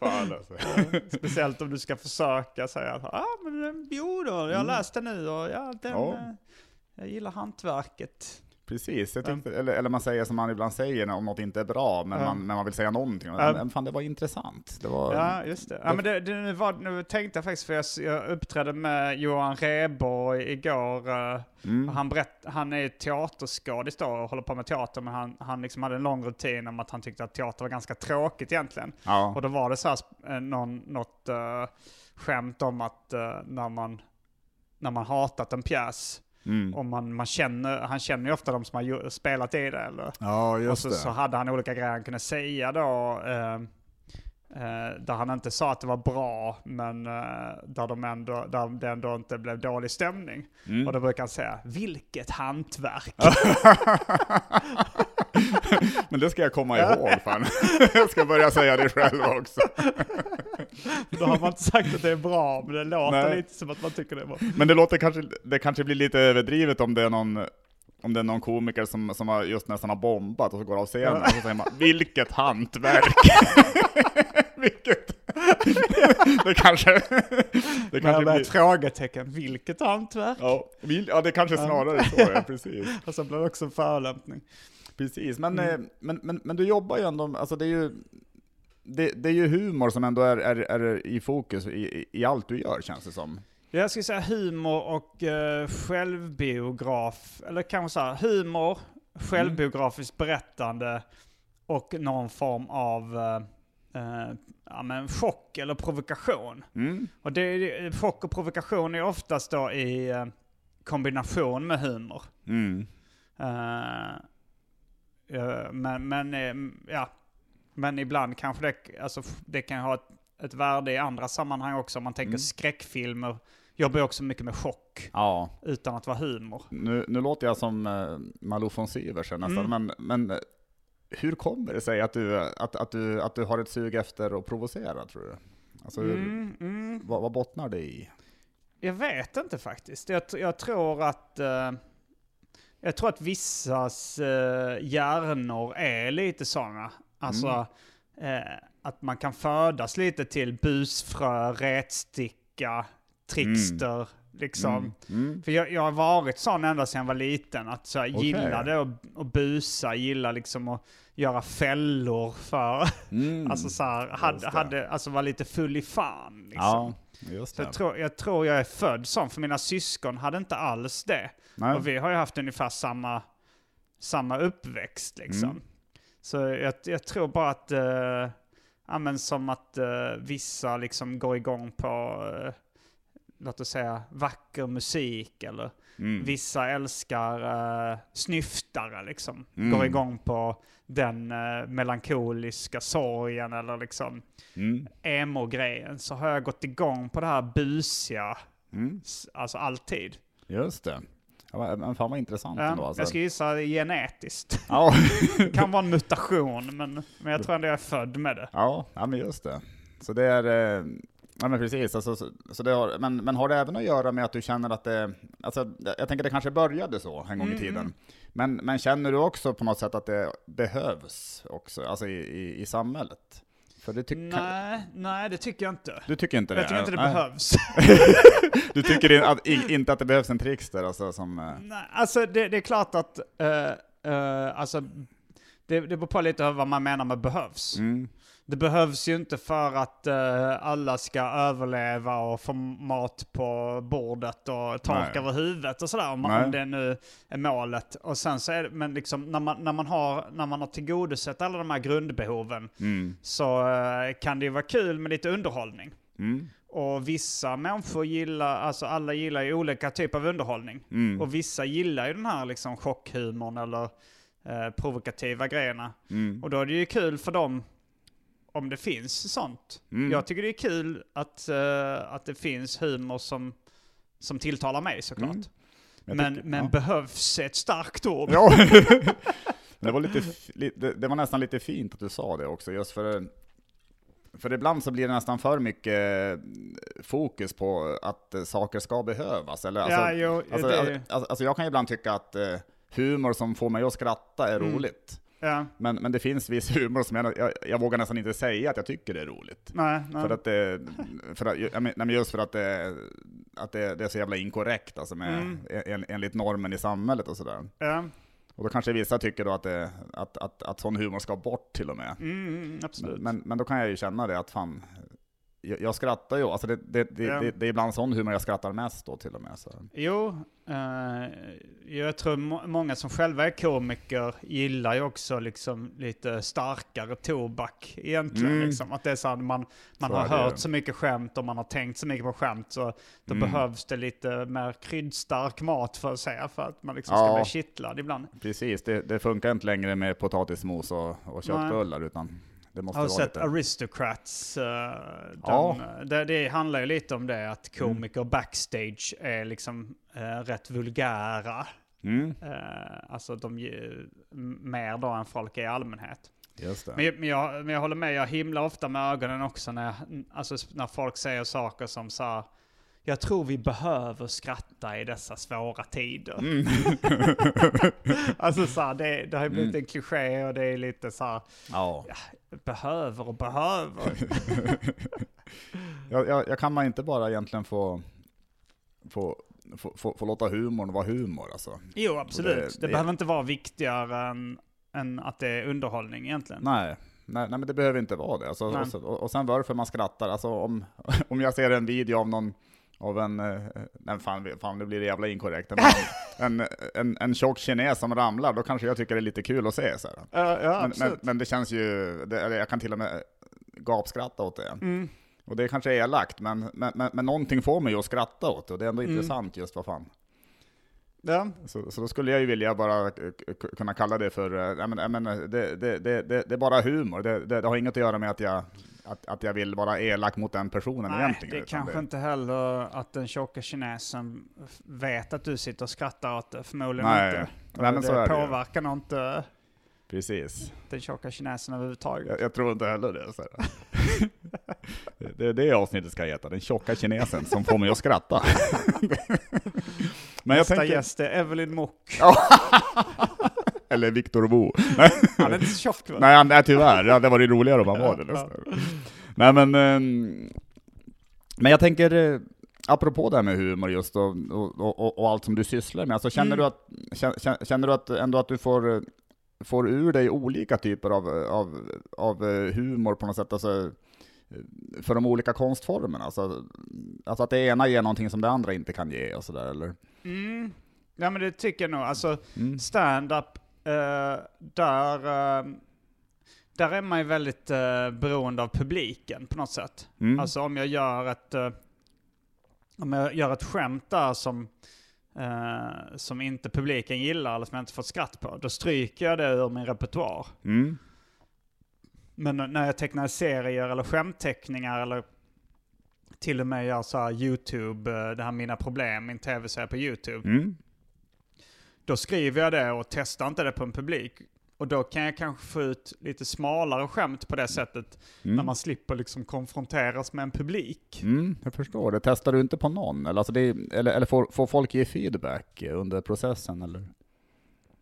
fan alltså. Speciellt om du ska försöka säga att ah, men, eh, jo då, jag Mm. läst den nu och ja, den, eh, jag gillar hantverket. Precis, tyckte, eller, eller man säger som man ibland säger om något inte är bra, men, Ja. man, men man vill säga någonting. Ja. Men fan, det var intressant. Det var, Ja, just det. Ja, men det, det var, nu tänkte jag faktiskt, för jag, jag uppträdde med Johan Rheborg igår. eh, mm. Han, berätt, han är teaterskådis då och håller på med teater, men han, han liksom hade en lång rutin om att han tyckte att teater var ganska tråkigt egentligen. ja. Och då var det så här, eh, någon, något uh, skämt om att eh, när, man, när man hatat en pjäs, Mm. och man, man känner, han känner ju ofta de som har spelat i det. Eller? ja, Och just så, det. så hade han olika grejer han kunde säga då. Eh, eh, där han inte sa att det var bra, men eh, där, de ändå, där det ändå inte blev dålig stämning. Mm. Och då brukar han säga, vilket hantverk! <laughs> Men det ska jag komma ihåg fan. <laughs> jag ska börja säga det själv också. då har man inte sagt att det är bra, men det låter Nej. lite som att man tycker det är bra. Men det låter kanske, det kanske blir lite överdrivet om det är någon om det är någon komiker som, som har just nästan har bombat och så går av scenen och så säger man ”Vilket hantverk!” <laughs> Vilket... det kanske... Det kanske blir... ett frågetecken, vilket hantverk? Ja, vil- ja, det kanske snarare är så, ja, precis. <laughs> Och så blir det också en förolämpning. Precis, men, Mm. eh, men, men, men du jobbar ju ändå, alltså det är ju, det, det är ju humor som ändå är, är, är i fokus i, i allt du gör känns det som. Jag skulle säga humor och uh, självbiograf, eller kanske så här, humor, självbiografiskt berättande och någon form av eh, eh, ja, men chock eller provokation. Mm. Och det, chock och provokation är oftast då i eh, kombination med humor. Mm. Eh, eh, men, men, eh, ja. men ibland kanske det, alltså, f- det kan ha ett, ett värde i andra sammanhang också. Om man tänker Mm. skräckfilmer jobbar ju också mycket med chock, Ja, utan att vara humor. nu, nu låter jag som uh, Malou von Syversen nästan, Mm. men, men eh, hur kommer det sig att du, att, att, du, att du har ett sug efter att provocera, tror du? Alltså, hur, Mm, mm. vad, vad bottnar det i? Jag vet inte faktiskt. Jag, jag tror att eh, jag tror att vissas uh, hjärnor är lite sådana. Alltså Mm. eh, att man kan födas lite till busfrö, rätsticka, trickster, liksom. Mm. Mm. För jag, jag har varit sån ända sedan jag var liten. Att så jag Okej. gillade att, att busa, gilla liksom att göra fällor för... Mm. <laughs> Alltså så här, hade, hade, alltså var lite full i fan. Liksom. ja, Så jag tror, jag tror jag är född sån, för mina syskon hade inte alls det. Nej. Och vi har ju haft ungefär samma, samma uppväxt liksom. Mm. Så jag, jag tror bara att, ja men som att eh, vissa liksom går igång på, uh, låt oss säga, vacker musik eller Mm. vissa älskar uh, snyftare liksom. Mm. Går igång på den uh, melankoliska sorgen eller liksom Mm. emo-grejen. Så har jag gått igång på det här busiga, Mm. alltså alltid. Just det. Ja, men- fan vad intressant ändå. Alltså. Jag ska gissa genetiskt. Ja. <laughs> Kan vara en mutation, men, men jag tror ändå jag är född med det. ja, ja, men just det. Så det är, eh, ja men precis, alltså, så, så det har, men, men har det även att göra med att du känner att det, alltså jag tänker det kanske började så en gång i Mm, tiden. mm. Men, men känner du också på något sätt att det behövs också, alltså i, i, i samhället? Det Nej, nej det tycker jag inte. du tycker inte det? Jag tycker inte det Nej. behövs. <laughs> Du tycker in- att, i- inte att det behövs en trickster alltså som... eh, nej, alltså det, det är klart att, uh, uh, alltså, det, det beror på lite vad man menar med behövs. Mm, Det behövs ju inte för att eh, alla ska överleva och få mat på bordet och tak Nej. över huvudet och sådär. Om, man- Nej. om det nu är målet. Och sen så är det, men liksom när man, när man, har, när man har tillgodosett alla de här grundbehoven mm, så eh, kan det ju vara kul med lite underhållning. mm, Och vissa människor gillar, alltså alla gillar ju olika typer av underhållning. mm, Och vissa gillar ju den här liksom chockhumorn eller eh, provokativa grejerna. mm, Och då är det ju kul för dem om det finns sånt. mm. Jag tycker det är kul att, eh, att det finns humor som, som tilltalar mig såklart. Mm. Jag Men, tycker- men ja. behövs ett starkt ord. Ja, <laughs> <laughs> det var, lite, det, var nästan lite fint att du sa det också, just för för ibland så blir det nästan för mycket fokus på att eh, saker ska behövas. Eller, alltså, ja, jo, alltså, det, alltså, alltså jag kan ibland tycka att eh, humor som får mig att skratta är Mm. roligt. Ja, Men, men det finns viss humor som jag, jag, jag vågar nästan inte säga att jag tycker det är roligt. nej, nej. För att det, för att, men- nej, men just för att det, att det, det är så jävla inkorrekt alltså med, Mm. en, enligt normen i samhället och sådär. ja, Och då kanske vissa tycker då att, det, att, att, att sån humor ska bort till och med. mm, mm, absolut. Men, men då kan jag ju känna det att fan, jag, jag skrattar ju, alltså det, det, det, Ja. det, det är ibland sån humor jag skrattar mest då till och med. Så. Jo, eh, jag tror må- många som själva är komiker gillar ju också liksom lite starkare tobak egentligen. Mm. Liksom. Att det är så att man, man Så har hört så mycket skämt och man har tänkt så mycket på skämt så då Mm. behövs det lite mer kryddstark mat för att säga för att man liksom ska Ja. bli kittlad ibland. Precis, det, det funkar inte längre med potatismos och, och köttbullar utan måste Har sett lite... Aristocrats? eh, den, Ja. det, det handlar ju lite om det, att komiker backstage är liksom eh, rätt vulgära. Mm, Eh, alltså de mer då än folk i allmänhet. just det. Men, jag- men, jag, men jag håller med, jag himlar ofta med ögonen också när, jag, alltså, när folk säger saker som så här, jag tror vi behöver skratta i dessa svåra tider. Mm. <laughs> alltså så här, det, det har ju blivit en kliché och det är lite så här, Ja. behöver och behöver. <laughs> Jag, jag, jag kan man inte bara egentligen få, få, få, få, få låta humorn vara humor alltså? jo, absolut. det- Det, det- behöver inte vara viktigare än, än att det är underhållning egentligen. Nej, nej, nej men det behöver inte vara det. Alltså, och, och sen varför man skrattar, alltså om, <laughs> om jag ser en video av någon av en, eh, nej fan, fan det blir jävla inkorrekt, men <laughs> en, en, en tjock kines som ramlar, då kanske jag tycker det är lite kul att se. Så här. Ja, Men, men, men det känns ju, det, eller jag kan till och med gapskratta åt det. Mm. Och det kanske är elakt, men, men, men, men någonting får mig att skratta åt det, och det är ändå Mm. intressant just vad fan. Ja. Så, så då skulle jag ju vilja bara kunna kalla det för, eh, nej men, men det, det, det, det, är bara humor, det, har inget att göra med att jag, att, att jag vill vara elak mot den personen Nej, egentligen. det är kanske inte heller att den tjocka kinesen vet att du sitter och skrattar åt det. Förmodligen Nej. inte. Nej, men det påverkar nog inte Precis. den tjocka kinesen överhuvudtaget. Jag, jag tror inte heller det. Så. <laughs> det, det är det avsnittet ska heta, den tjocka kinesen som får mig att skratta. <laughs> men jag Nästa tänker, gäst är Evelyn Mock. <laughs> eller Viktor Bo. <laughs> Han är inte så tjock va? Nej, han- nej tyvärr, det hade varit roligare om han var det. Nästan. Nej men, ehm, men jag tänker, eh, apropå det här med humor just och, och, och, och allt som du sysslar med, alltså känner, Mm. du att, känner, du att ändå att du får, eh, får ur dig olika typer av, av, av eh, humor på något sätt, alltså, för de olika konstformerna? Alltså, alltså att det ena ger någonting som det andra inte kan ge och sådär, eller? Mm. Ja men det tycker jag nog. Alltså Mm. stand-up, eh, där, eh, där är man ju väldigt eh, beroende av publiken på något sätt. Mm. Alltså om jag gör ett, eh, om jag gör ett skämt där som, som inte publiken gillar eller som jag inte fått skratt på, då stryker jag det ur min repertoar. Mm. Men när jag tecknar serier eller skämtteckningar eller till och med gör så här YouTube, eh, det här Mina Problem, min tv-serie på YouTube. Mm. Då skriver jag det och testar inte det på en publik. Och då kan jag kanske få ut lite smalare skämt på det sättet. Mm. När man slipper liksom konfronteras med en publik. Mm, jag förstår. Det testar du inte på någon? Eller, alltså det, eller, eller får, får folk ge feedback under processen? Eller?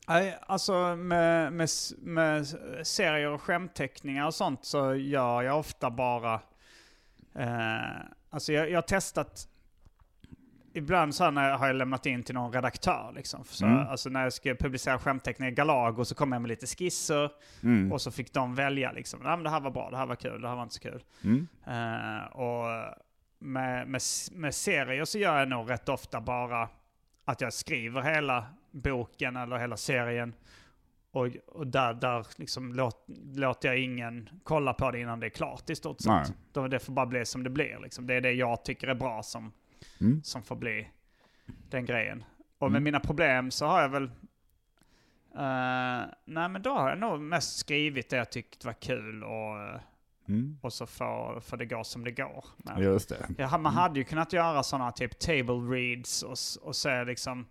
Nej, alltså med, med, med serier och skämtteckningar och sånt så gör jag ofta bara... Eh, alltså jag, jag har testat... Ibland så när jag har jag lämnat in till någon redaktör liksom. Så, Mm. Alltså när jag ska publicera skämtteckningar i Galago så kom jag med lite skisser Mm. och så fick de välja liksom. Nej men det här var bra, det här var kul, det här var inte så kul. Mm. Eh, och med, med, med serier så gör jag nog rätt ofta bara att jag skriver hela boken eller hela serien. Och, och där, där liksom låt, låter jag ingen kolla på det innan det är klart i stort sett. Det får bara bli som det blir. Liksom. Det är det jag tycker är bra som, Mm. som får bli den grejen. Och med Mm. mina problem så har jag väl... eh, nej men då har jag nog mest skrivit det jag tyckte var kul och, Mm. och så får, får det gå som det går. Men, Just det. ja, man hade ju kunnat göra sådana typ table reads och, och se liksom...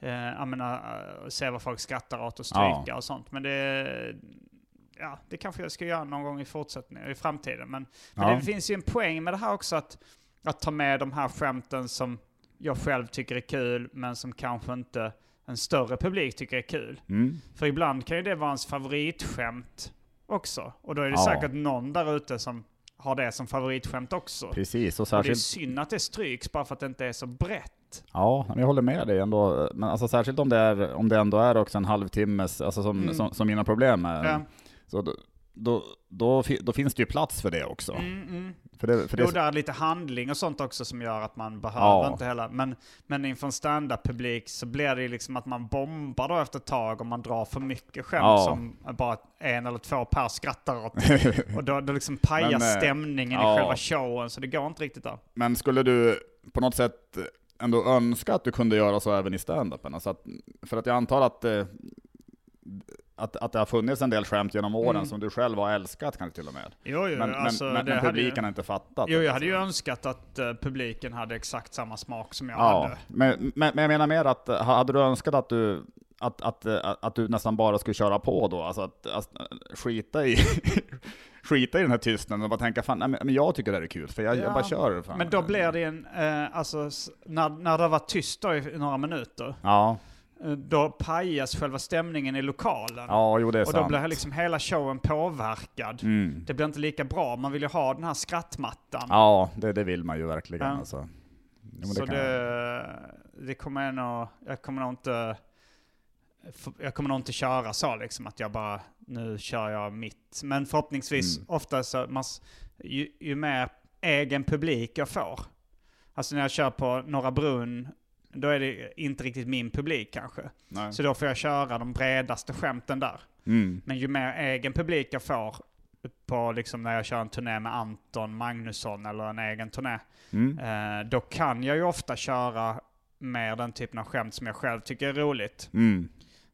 Eh, menar, eh, se vad folk skrattar åt och stryka och sånt. Men det... Ja, det kanske jag ska göra någon gång i fortsättningen, i framtiden. Men, men Ja. det finns ju en poäng med det här också att, att ta med de här skämten som jag själv tycker är kul, men som kanske inte en större publik tycker är kul. Mm. För ibland kan ju det vara ens favoritskämt också. Och då är det Ja. säkert någon där ute som har det som favoritskämt också. Precis, och Och det är särskilt... synd att det stryks bara för att det inte är så brett. Ja, men jag håller med dig ändå. Men alltså särskilt om det, är, om det ändå är också en halvtimmes, alltså som, Mm. som, som mina problem är. Ja. Så då, då, då, då finns det ju plats för det också. Mm, mm. För det, för det, Jo, där är lite handling och sånt också som gör att man behöver Ja. inte hela. Men, men inför en stand-up-publik så blir det ju liksom att man bombar då efter ett tag om man drar för mycket skämt Ja. som bara en eller två per skrattar åt. <laughs> och då, då liksom pajar Men, eh, stämningen ja. i själva showen, så det går inte riktigt där. Men skulle du på något sätt ändå önska att du kunde göra så även i standupen? Alltså att, för att jag antar att, eh, att, att det har funnits en del skämt genom åren Mm. som du själv har älskat kanske till och med. Jo, jo, Men, alltså, men, men, hade ju- publiken har inte fattat. Jo, jag hade ju önskat att eh, publiken hade exakt samma smak som jag Ja, hade. men, men, men jag menar mer att, ha- hade du önskat att du att, att, att, att du nästan bara skulle köra på då, alltså att, att skita i <laughs> skita i den här tystnaden och bara tänka fan, nej, men jag tycker det här är kul, för jag, jag Ja, bara kör. Fan. Men då blir det en, eh, alltså när, när det var tyst då i några minuter, Ja, eh, då pajas själva stämningen i lokalen. ja jo det är och då sant. blir liksom hela showen påverkad. Mm. Det blir inte lika bra, man vill ju ha den här skrattmattan. Ja, det, det vill man ju verkligen Ja. alltså. Jo, men Så jag- det, det kommer jag nog, jag kommer nog inte, jag kommer nog inte köra så liksom att jag bara, nu kör jag mitt. Men förhoppningsvis, Mm. ofta så, man, ju, ju mer egen publik jag får. Alltså när jag kör på Norra Brunn, då är det inte riktigt min publik kanske. Nej. Så då får jag köra de bredaste skämten där. Mm. Men ju mer egen publik jag får på liksom när jag kör en turné med Anton Magnusson eller en egen turné, Mm. eh, då kan jag ju ofta köra mer den typen av skämt som jag själv tycker är roligt. Mm.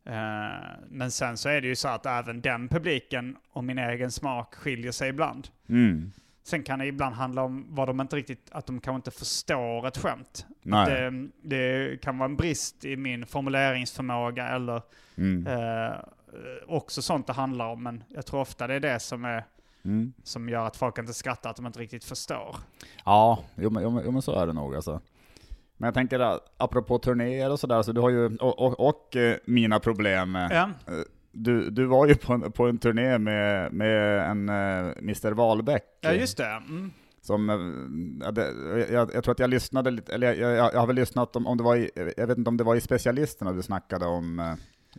Eh, men sen så är det ju så att även den publiken och min egen smak skiljer sig ibland. Mm. Sen kan det ibland handla om vad de inte riktigt, att de kanske inte förstår ett skämt. Det, det kan vara en brist i min formuleringsförmåga eller Mm. eh, också sånt det handlar om. Men jag tror ofta det är det som, är, Mm. som gör att folk inte skrattar, att de inte riktigt förstår. Ja, jo, men, jo men så är det nog alltså. Men jag tänker äh, apropå turnéer och sådär, så du har ju, och, och, och eh, mina problem. eh, Ja, Du, du var ju på en, på en turné med, med en eh, Mr Wahlbeck. ja just det. Mm. Som, eh, jag, jag tror att jag lyssnade lite, eller jag, jag, jag har väl lyssnat om, om det var i, jag vet inte om det var i specialisterna du snackade om, eh,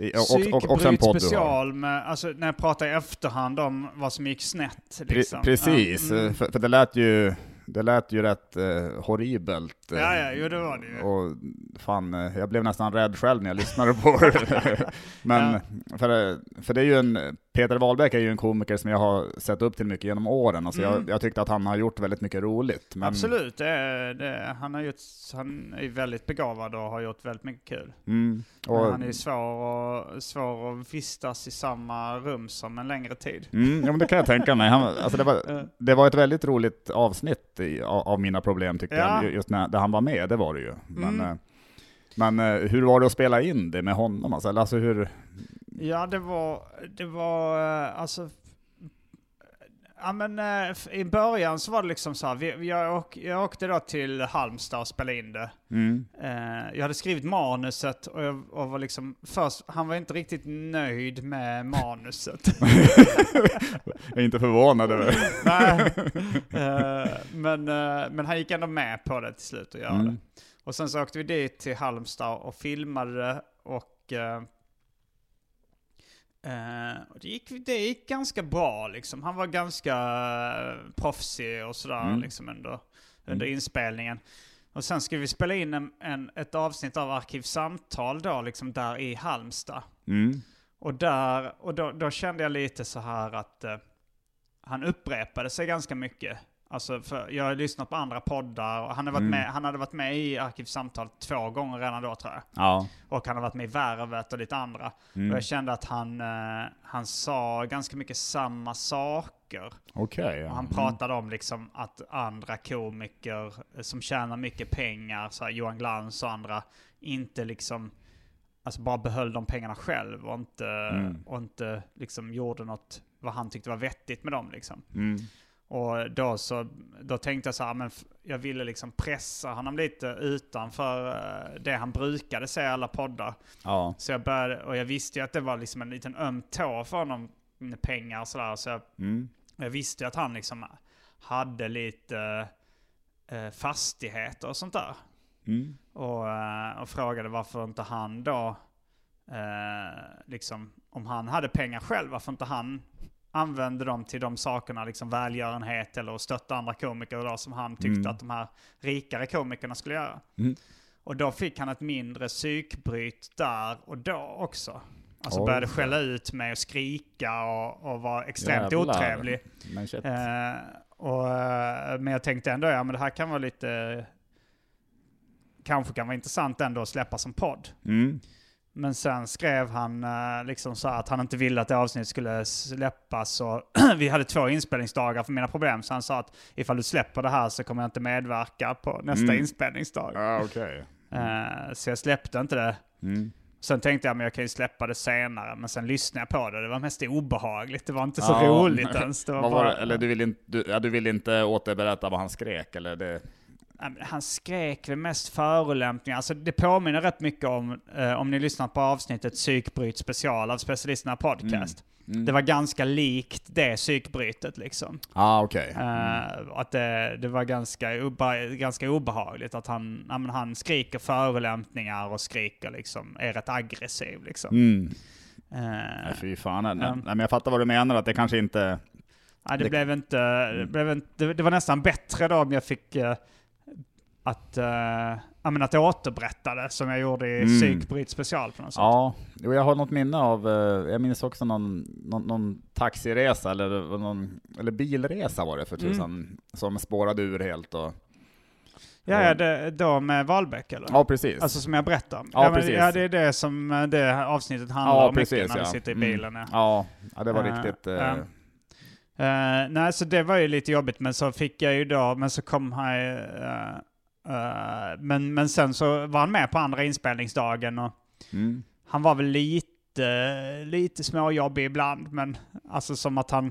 i, och, och, en podd special, med, alltså när jag pratar i efterhand om vad som gick snett. Pre, Liksom. precis, Ja, mm. eh, för, för det lät ju, det lät ju rätt eh, horribelt. Eh, ja, ja, jo det var det ju. Och fan, eh, jag blev nästan rädd själv när jag lyssnade på det. <laughs> Men, för, för det är ju en, Peter Wahlbeck är ju en komiker som jag har sett upp till mycket genom åren. Alltså Mm. jag, jag tyckte att han har gjort väldigt mycket roligt. Men, Absolut, det, det, han, har gjort, han är väldigt begåvad och har gjort väldigt mycket kul. Mm, och, han är ju svår, och, svår att vistas i samma rum som en längre tid. mm, ja, men det kan jag tänka mig. Han, alltså det, var, <laughs> det var ett väldigt roligt avsnitt i, av, av mina problem tyckte Ja. jag, just när, där han var med, det var det ju. Men, Mm. eh, men eh, hur var det att spela in det med honom? Alltså, alltså hur, Ja, det var, det var eh, alltså... Ja men eh, i början så var det liksom så här, vi, jag, åk, jag åkte då till Halmstad och spelade in det. mm, Eh, jag hade skrivit manuset och jag och var liksom först, han var inte riktigt nöjd med manuset. <laughs> jag är inte förvånad över <laughs> Nej. Eh, men, men han gick ändå med på det till slut att göra Mm. det. Och sen så åkte vi dit till Halmstad och filmade och och det, gick, det gick ganska bra liksom. Han var ganska eh, proffsig och sådär Mm. liksom under, under inspelningen. Och sen skulle vi spela in en, en, ett avsnitt av Arkivsamtal då, liksom där i Halmstad. Mm. Och, där, och då, då kände jag lite så här att eh, han upprepade sig ganska mycket. Alltså för jag har lyssnat på andra poddar och han, har varit Mm. med, han hade varit med i Arkivsamtal två gånger redan då tror jag. Ja. Och han har varit med i Värvet och lite andra. Mm. Och jag kände att han, eh, han sa ganska mycket samma saker. Okej. ja. Och han pratade om liksom att andra komiker eh, som tjänar mycket pengar, så Johan Glans och andra, inte liksom Alltså bara behöll de pengarna själv och inte, Mm. och inte liksom gjorde något vad han tyckte var vettigt med dem liksom. Och då så, då tänkte jag så här, men f- jag ville liksom pressa honom lite utanför eh, det han brukade säga i alla poddar. Ja. Så jag började, och jag visste ju att det var liksom en liten öm tå för honom med pengar och sådär. Så jag, Mm. jag visste ju att han liksom hade lite eh, fastigheter och sånt där. Mm. Och, eh, och frågade varför inte han då, eh, liksom, om han hade pengar själv, varför inte han använde dem till de sakerna, liksom välgörenhet eller att stötta andra komiker då, som han tyckte Mm. att de här rikare komikerna skulle göra. Mm. Och då fick han ett mindre psykbryt där och då också. Alltså Oj. började skälla ut mig och skrika och, och var extremt Jävlar. otrevlig. Eh, och, eh, men jag tänkte ändå, ja men det här kan vara lite... Kanske kan vara intressant ändå att släppa som podd. Mm. Men sen skrev han eh, liksom så att han inte ville att det avsnittet skulle släppas. Och <clears throat> vi hade två inspelningsdagar för mina problem. Så han sa att ifall du släpper det här så kommer jag inte medverka på nästa Mm. inspelningsdag. Ja, okej. Eh, så jag släppte inte det. Mm. Sen tänkte jag men jag kan ju släppa det senare. Men sen lyssnade jag på det. Det var mest obehagligt. Det var inte så Ja. roligt <laughs> ens. Det var bara, det? Eller du vill, inte, du, ja, du vill inte återberätta vad han skrek? Eller det? Han skrek väl mest förolämpningar. Alltså det påminner rätt mycket om, eh, om ni lyssnar på avsnittet Psykbryt special av Specialisterna Podcast. Mm. Det var ganska likt det psykbrytet liksom. Ah, okej. Eh, att det, det var ganska, obe, ganska obehagligt att han, ja, men han skriker förolämpningar och skriker liksom, är rätt aggressiv liksom. Mm. Eh, Nej, fy fan. Nej, nej, men jag fattar vad du menar, att det kanske inte... nej, det, det- blev inte, det, Mm. blev inte det, det var nästan bättre då om jag fick eh, att, uh, ja, att jag återberättade som jag gjorde i Mm. psykbryt special på något sätt. Ja, jo, jag har något minne av, eh, jag minns också någon, någon, någon taxiresa, eller, någon, eller bilresa var det för tusan, som spårade ur helt och... Ja, ja det, då med Wahlbeck eller? Ja, precis. Alltså som jag berättade om? Ja, men, precis. ja, det är det som eh, det avsnittet handlar ja, om mycket precis när ja. vi sitter i Mm. bilen. Ja. Ja, ja det var Eh, riktigt... ja. Eh, nej, så det var ju lite jobbigt, men så fick jag ju då, men så kom han eh, men, men sen så var han med på andra inspelningsdagen och Mm. han var väl lite, lite småjobbig ibland, men alltså som att han,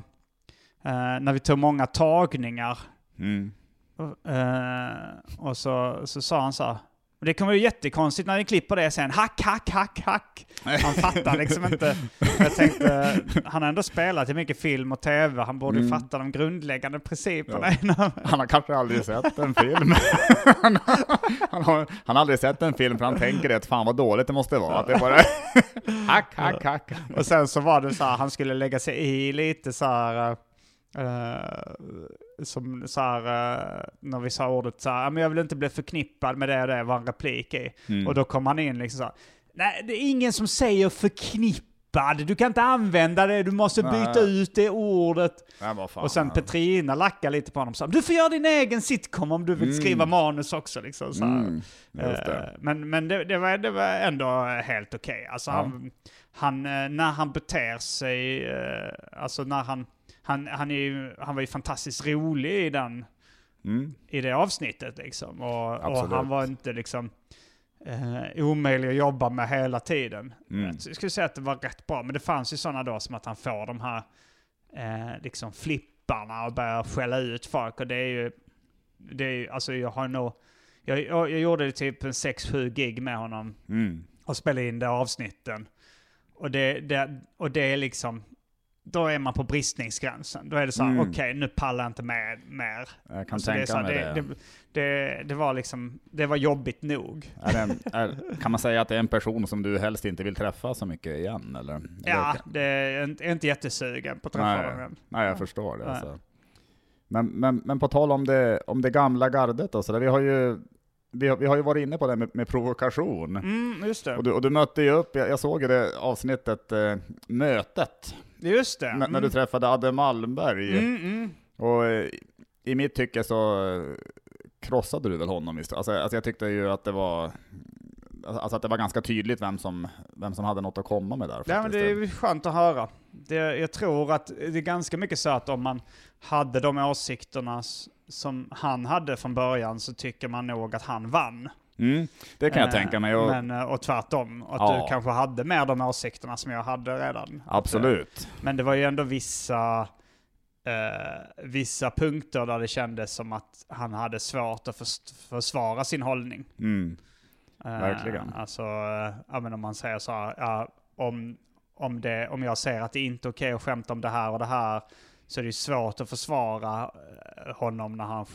eh, när vi tog många tagningar, Mm. eh, och så, så sa han så här, och det kommer ju jättekonstigt när ni klipper det sen, hack, hack, hack, hack. Han fattar liksom inte. Jag tänkte, han har ändå spelat i mycket film och tv, han borde ju Mm. fatta de grundläggande principerna. Ja. Han har kanske aldrig sett en film. han, <laughs> han, har, han har aldrig sett en film för han tänker det, fan vad dåligt det måste vara. Att det bara <laughs> hack, hack, hack. Och sen så var det så här, han skulle lägga sig i lite så här, eh, som så här, eh, när vi sa ordet så här, "Ja, men jag vill inte bli förknippad med det och det, var en replik i. Mm. Och då kom han in liksom så här, nej det är ingen som säger förknippad, du kan inte använda det, du måste byta Nej. ut det ordet. Nej, fan. och sen Petrina lackade lite på honom och sa, du får göra din egen sitcom om du vill Mm. skriva manus också. Liksom, så här. Mm. Eh, Men, men det, det, var, det var ändå helt okej. Alltså Ja. han, han, eh, när han beter sig, alltså när han, han, han, är ju, han var ju fantastiskt rolig i, den, Mm. i det avsnittet liksom. Och, och han var inte liksom eh, omöjlig att jobba med hela tiden. Mm. Så jag skulle säga att det var rätt bra, men det fanns ju sådana då som att han får de här eh, liksom flipparna och börjar skälla ut folk. Och det är ju, det är ju alltså jag har nog, jag, jag, jag gjorde typ en 6-7 gig med honom Mm. och spelade in det avsnitten. Och det, det, och det är liksom, då är man på bristningsgränsen. Då är det så här, Mm. okej nu pallar jag inte med mer. Jag kan Alltså det, tänka så här, det, det. det, det, det var liksom, det var jobbigt nog. Är det en, är, kan man säga att det är en person som du helst inte vill träffa så mycket igen? Eller? Ja, det är inte, är inte jättesugen på att träffa Nej. dem än. Nej, jag förstår det. Alltså. Men, men, men på tal om det, om det gamla gardet, och så där, vi, har ju, vi, har, vi har ju varit inne på det med, med provokation. Mm, just det. Och du, och du mötte ju upp, jag, jag såg ju det avsnittet, eh, mötet, Just det. n- när Mm. du träffade Adde Malmberg. Mm, mm. Och eh, i mitt tycke så eh, krossade du väl honom? Just, alltså, alltså jag tyckte ju att det var Alltså att det var ganska tydligt vem som, vem som hade något att komma med där. Ja, men det är skönt att höra. Det, jag tror att det är ganska mycket så att om man hade de åsikterna som han hade från början så tycker man nog att han vann. Mm, det kan jag Eh, tänka mig. Och, Men, eh, och tvärtom, att Ja. du kanske hade mer de åsikterna som jag hade redan. absolut. Men det var ju ändå vissa, eh, vissa punkter där det kändes som att han hade svårt att förs- försvara sin hållning. Mm, Eh, Verkligen. Alltså, eh, men om man säger så här, ja, om, om, det, om jag säger att det inte är okej att skämta om det här och det här, så är det ju svårt att försvara eh, honom när han,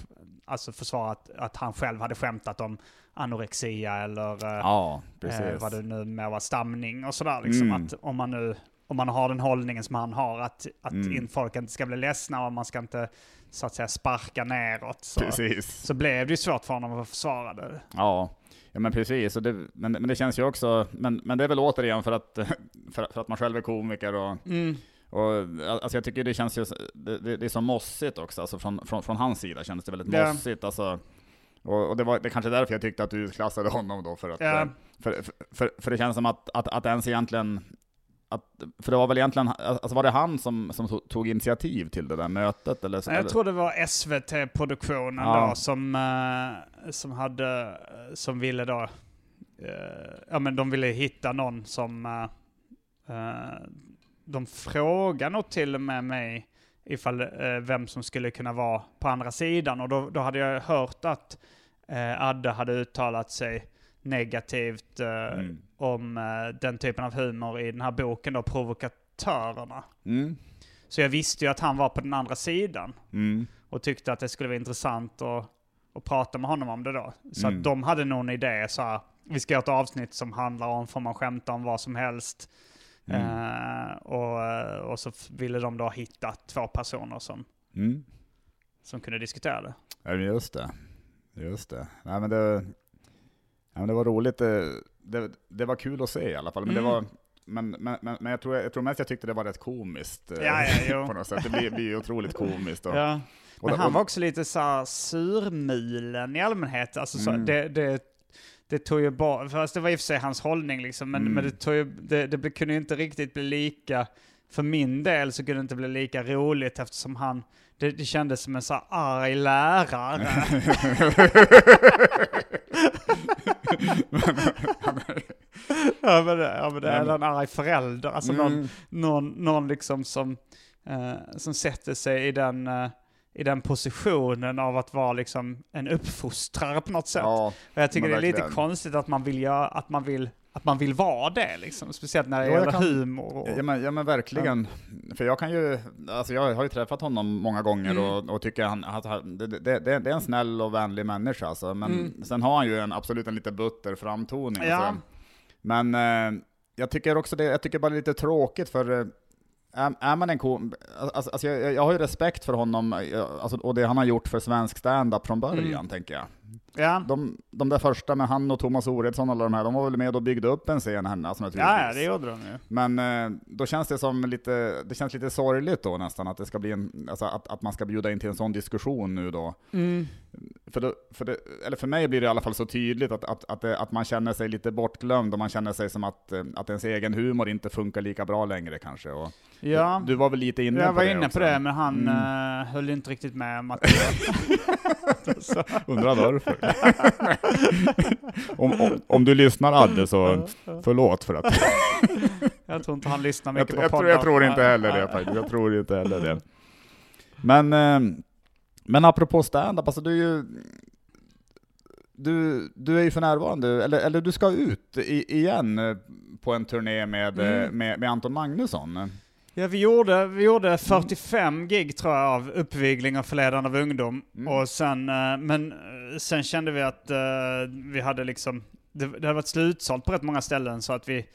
alltså försvara att, att han själv hade skämtat om anorexia eller eh, ja, eh, vad det nu med var stamning och sådär. Liksom, Mm. att om man nu om man har den hållningen som han har, att, att Mm. folk inte ska bli ledsna och man ska inte så att säga sparka neråt, så, Precis. så blev det ju svårt för honom att försvara det. Ja, ja men precis. Det, men, men det känns ju också, men, men det är väl återigen för att, <laughs> för, för att man själv är komiker och, Mm. Och alltså jag tycker det känns ju, det, det, det är så mossigt också, alltså från, från, från hans sida kändes det väldigt Ja. mossigt. Alltså, och, och det var det är kanske därför jag tyckte att du klassade honom då, för att, eh, för, för, för, för det känns som att, att, att ens egentligen, att, för det var väl egentligen, alltså var det han som, som tog- initiativ till det där mötet? Eller, Jag eller? tror det var SVT-produktionen Ja. då som, eh, som hade, som ville då, eh, ja men de ville hitta någon som, eh, eh, de frågade nog till och med mig ifall eh, vem som skulle kunna vara på andra sidan och då, då hade jag hört att eh, Adde hade uttalat sig negativt eh, Mm. om eh, den typen av humor i den här boken då, Provokatörerna. Mm. Så jag visste ju att han var på den andra sidan Mm. och tyckte att det skulle vara intressant att, att prata med honom om det då. Så Mm. att de hade nog en idé så här, vi ska göra ett avsnitt som handlar om, får man skämta om vad som helst. Mm. Eh, och, och så ville de då hitta två personer som, Mm. som kunde diskutera det. Ja, just det. Just det. Nej, men det, ja, men det var roligt. Det, det, det var kul att se i alla fall. Men, Mm. det var, men, men, men, men jag, tror, jag tror mest jag tyckte det var rätt komiskt. eh, Ja, ja, <laughs> på något sätt. Det blir, blir otroligt komiskt. Och, Ja. Men han var också lite så surmulen i allmänhet. Alltså så, Mm. det, det, det tog ju bara, fast det var i och för sig hans hållning liksom, men, Mm. men det, tog ju, det, det kunde ju inte riktigt bli lika, för min del så kunde det inte bli lika roligt eftersom han, det, det kändes som en så här arg lärare. <laughs> ja men ja, men det är en arg förälder, alltså någon, Mm. någon, någon liksom som, eh, som sätter sig i den, eh, i den positionen av att vara liksom en uppfostrare på något sätt. Ja, och jag tycker det är lite verkligen. konstigt att man vill göra, att man vill, att man vill vara det liksom. Speciellt när det jag gäller kan- humor. Och, Ja men, ja men verkligen. För jag kan ju, alltså jag har ju träffat honom många gånger Mm. och, och tycker han, att han det, det, det, är en snäll och vänlig människa alltså. Men Mm. sen har han ju en, absolut en lite butter framtoning. Ja. Alltså. Men eh, jag tycker också det, jag tycker bara det är lite tråkigt för eh, är, man en kom... Alltså, alltså jag, jag har ju respekt för honom eh, alltså, och det han har gjort för svensk stand-up från början, Mm. tänker jag. Ja. De, de där första med han och Thomas Oredsson och alla de här, de var väl med och byggde upp en scen här alltså, naturligtvis. ja, det gjorde de ju. Men eh, då känns det som lite, det känns lite sorgligt då nästan att det ska bli en, alltså att, att man ska bjuda in till en sån diskussion nu då. Mm. För, då, för, det, eller för mig blir det i alla fall så tydligt att, att, att, det, att man känner sig lite bortglömd och man känner sig som att, att ens egen humor inte funkar lika bra längre kanske. Och Ja, Du var väl lite inne jag på var det inne också. på det, men han Mm. eh, höll inte riktigt med om att <laughs> <laughs> så, Undrar varför. Om, om, om du lyssnar Adde så förlåt för att Jag tror inte han lyssnar jag, mycket på jag, poddar. jag tror inte heller det faktiskt. Jag tror inte heller det. Men, eh, men apropå stand-up, alltså du är ju du, du är ju för närvarande, eller, eller du ska ut i, igen eh, på en turné med, eh, Mm. med, med Anton Magnusson. Ja, vi gjorde, vi gjorde 45 gig tror jag av uppvigling och förledande av ungdom. Mm. Och sen, eh, men eh, sen kände vi att eh, vi hade liksom, det, det hade varit slutsålt på rätt många ställen så att vi,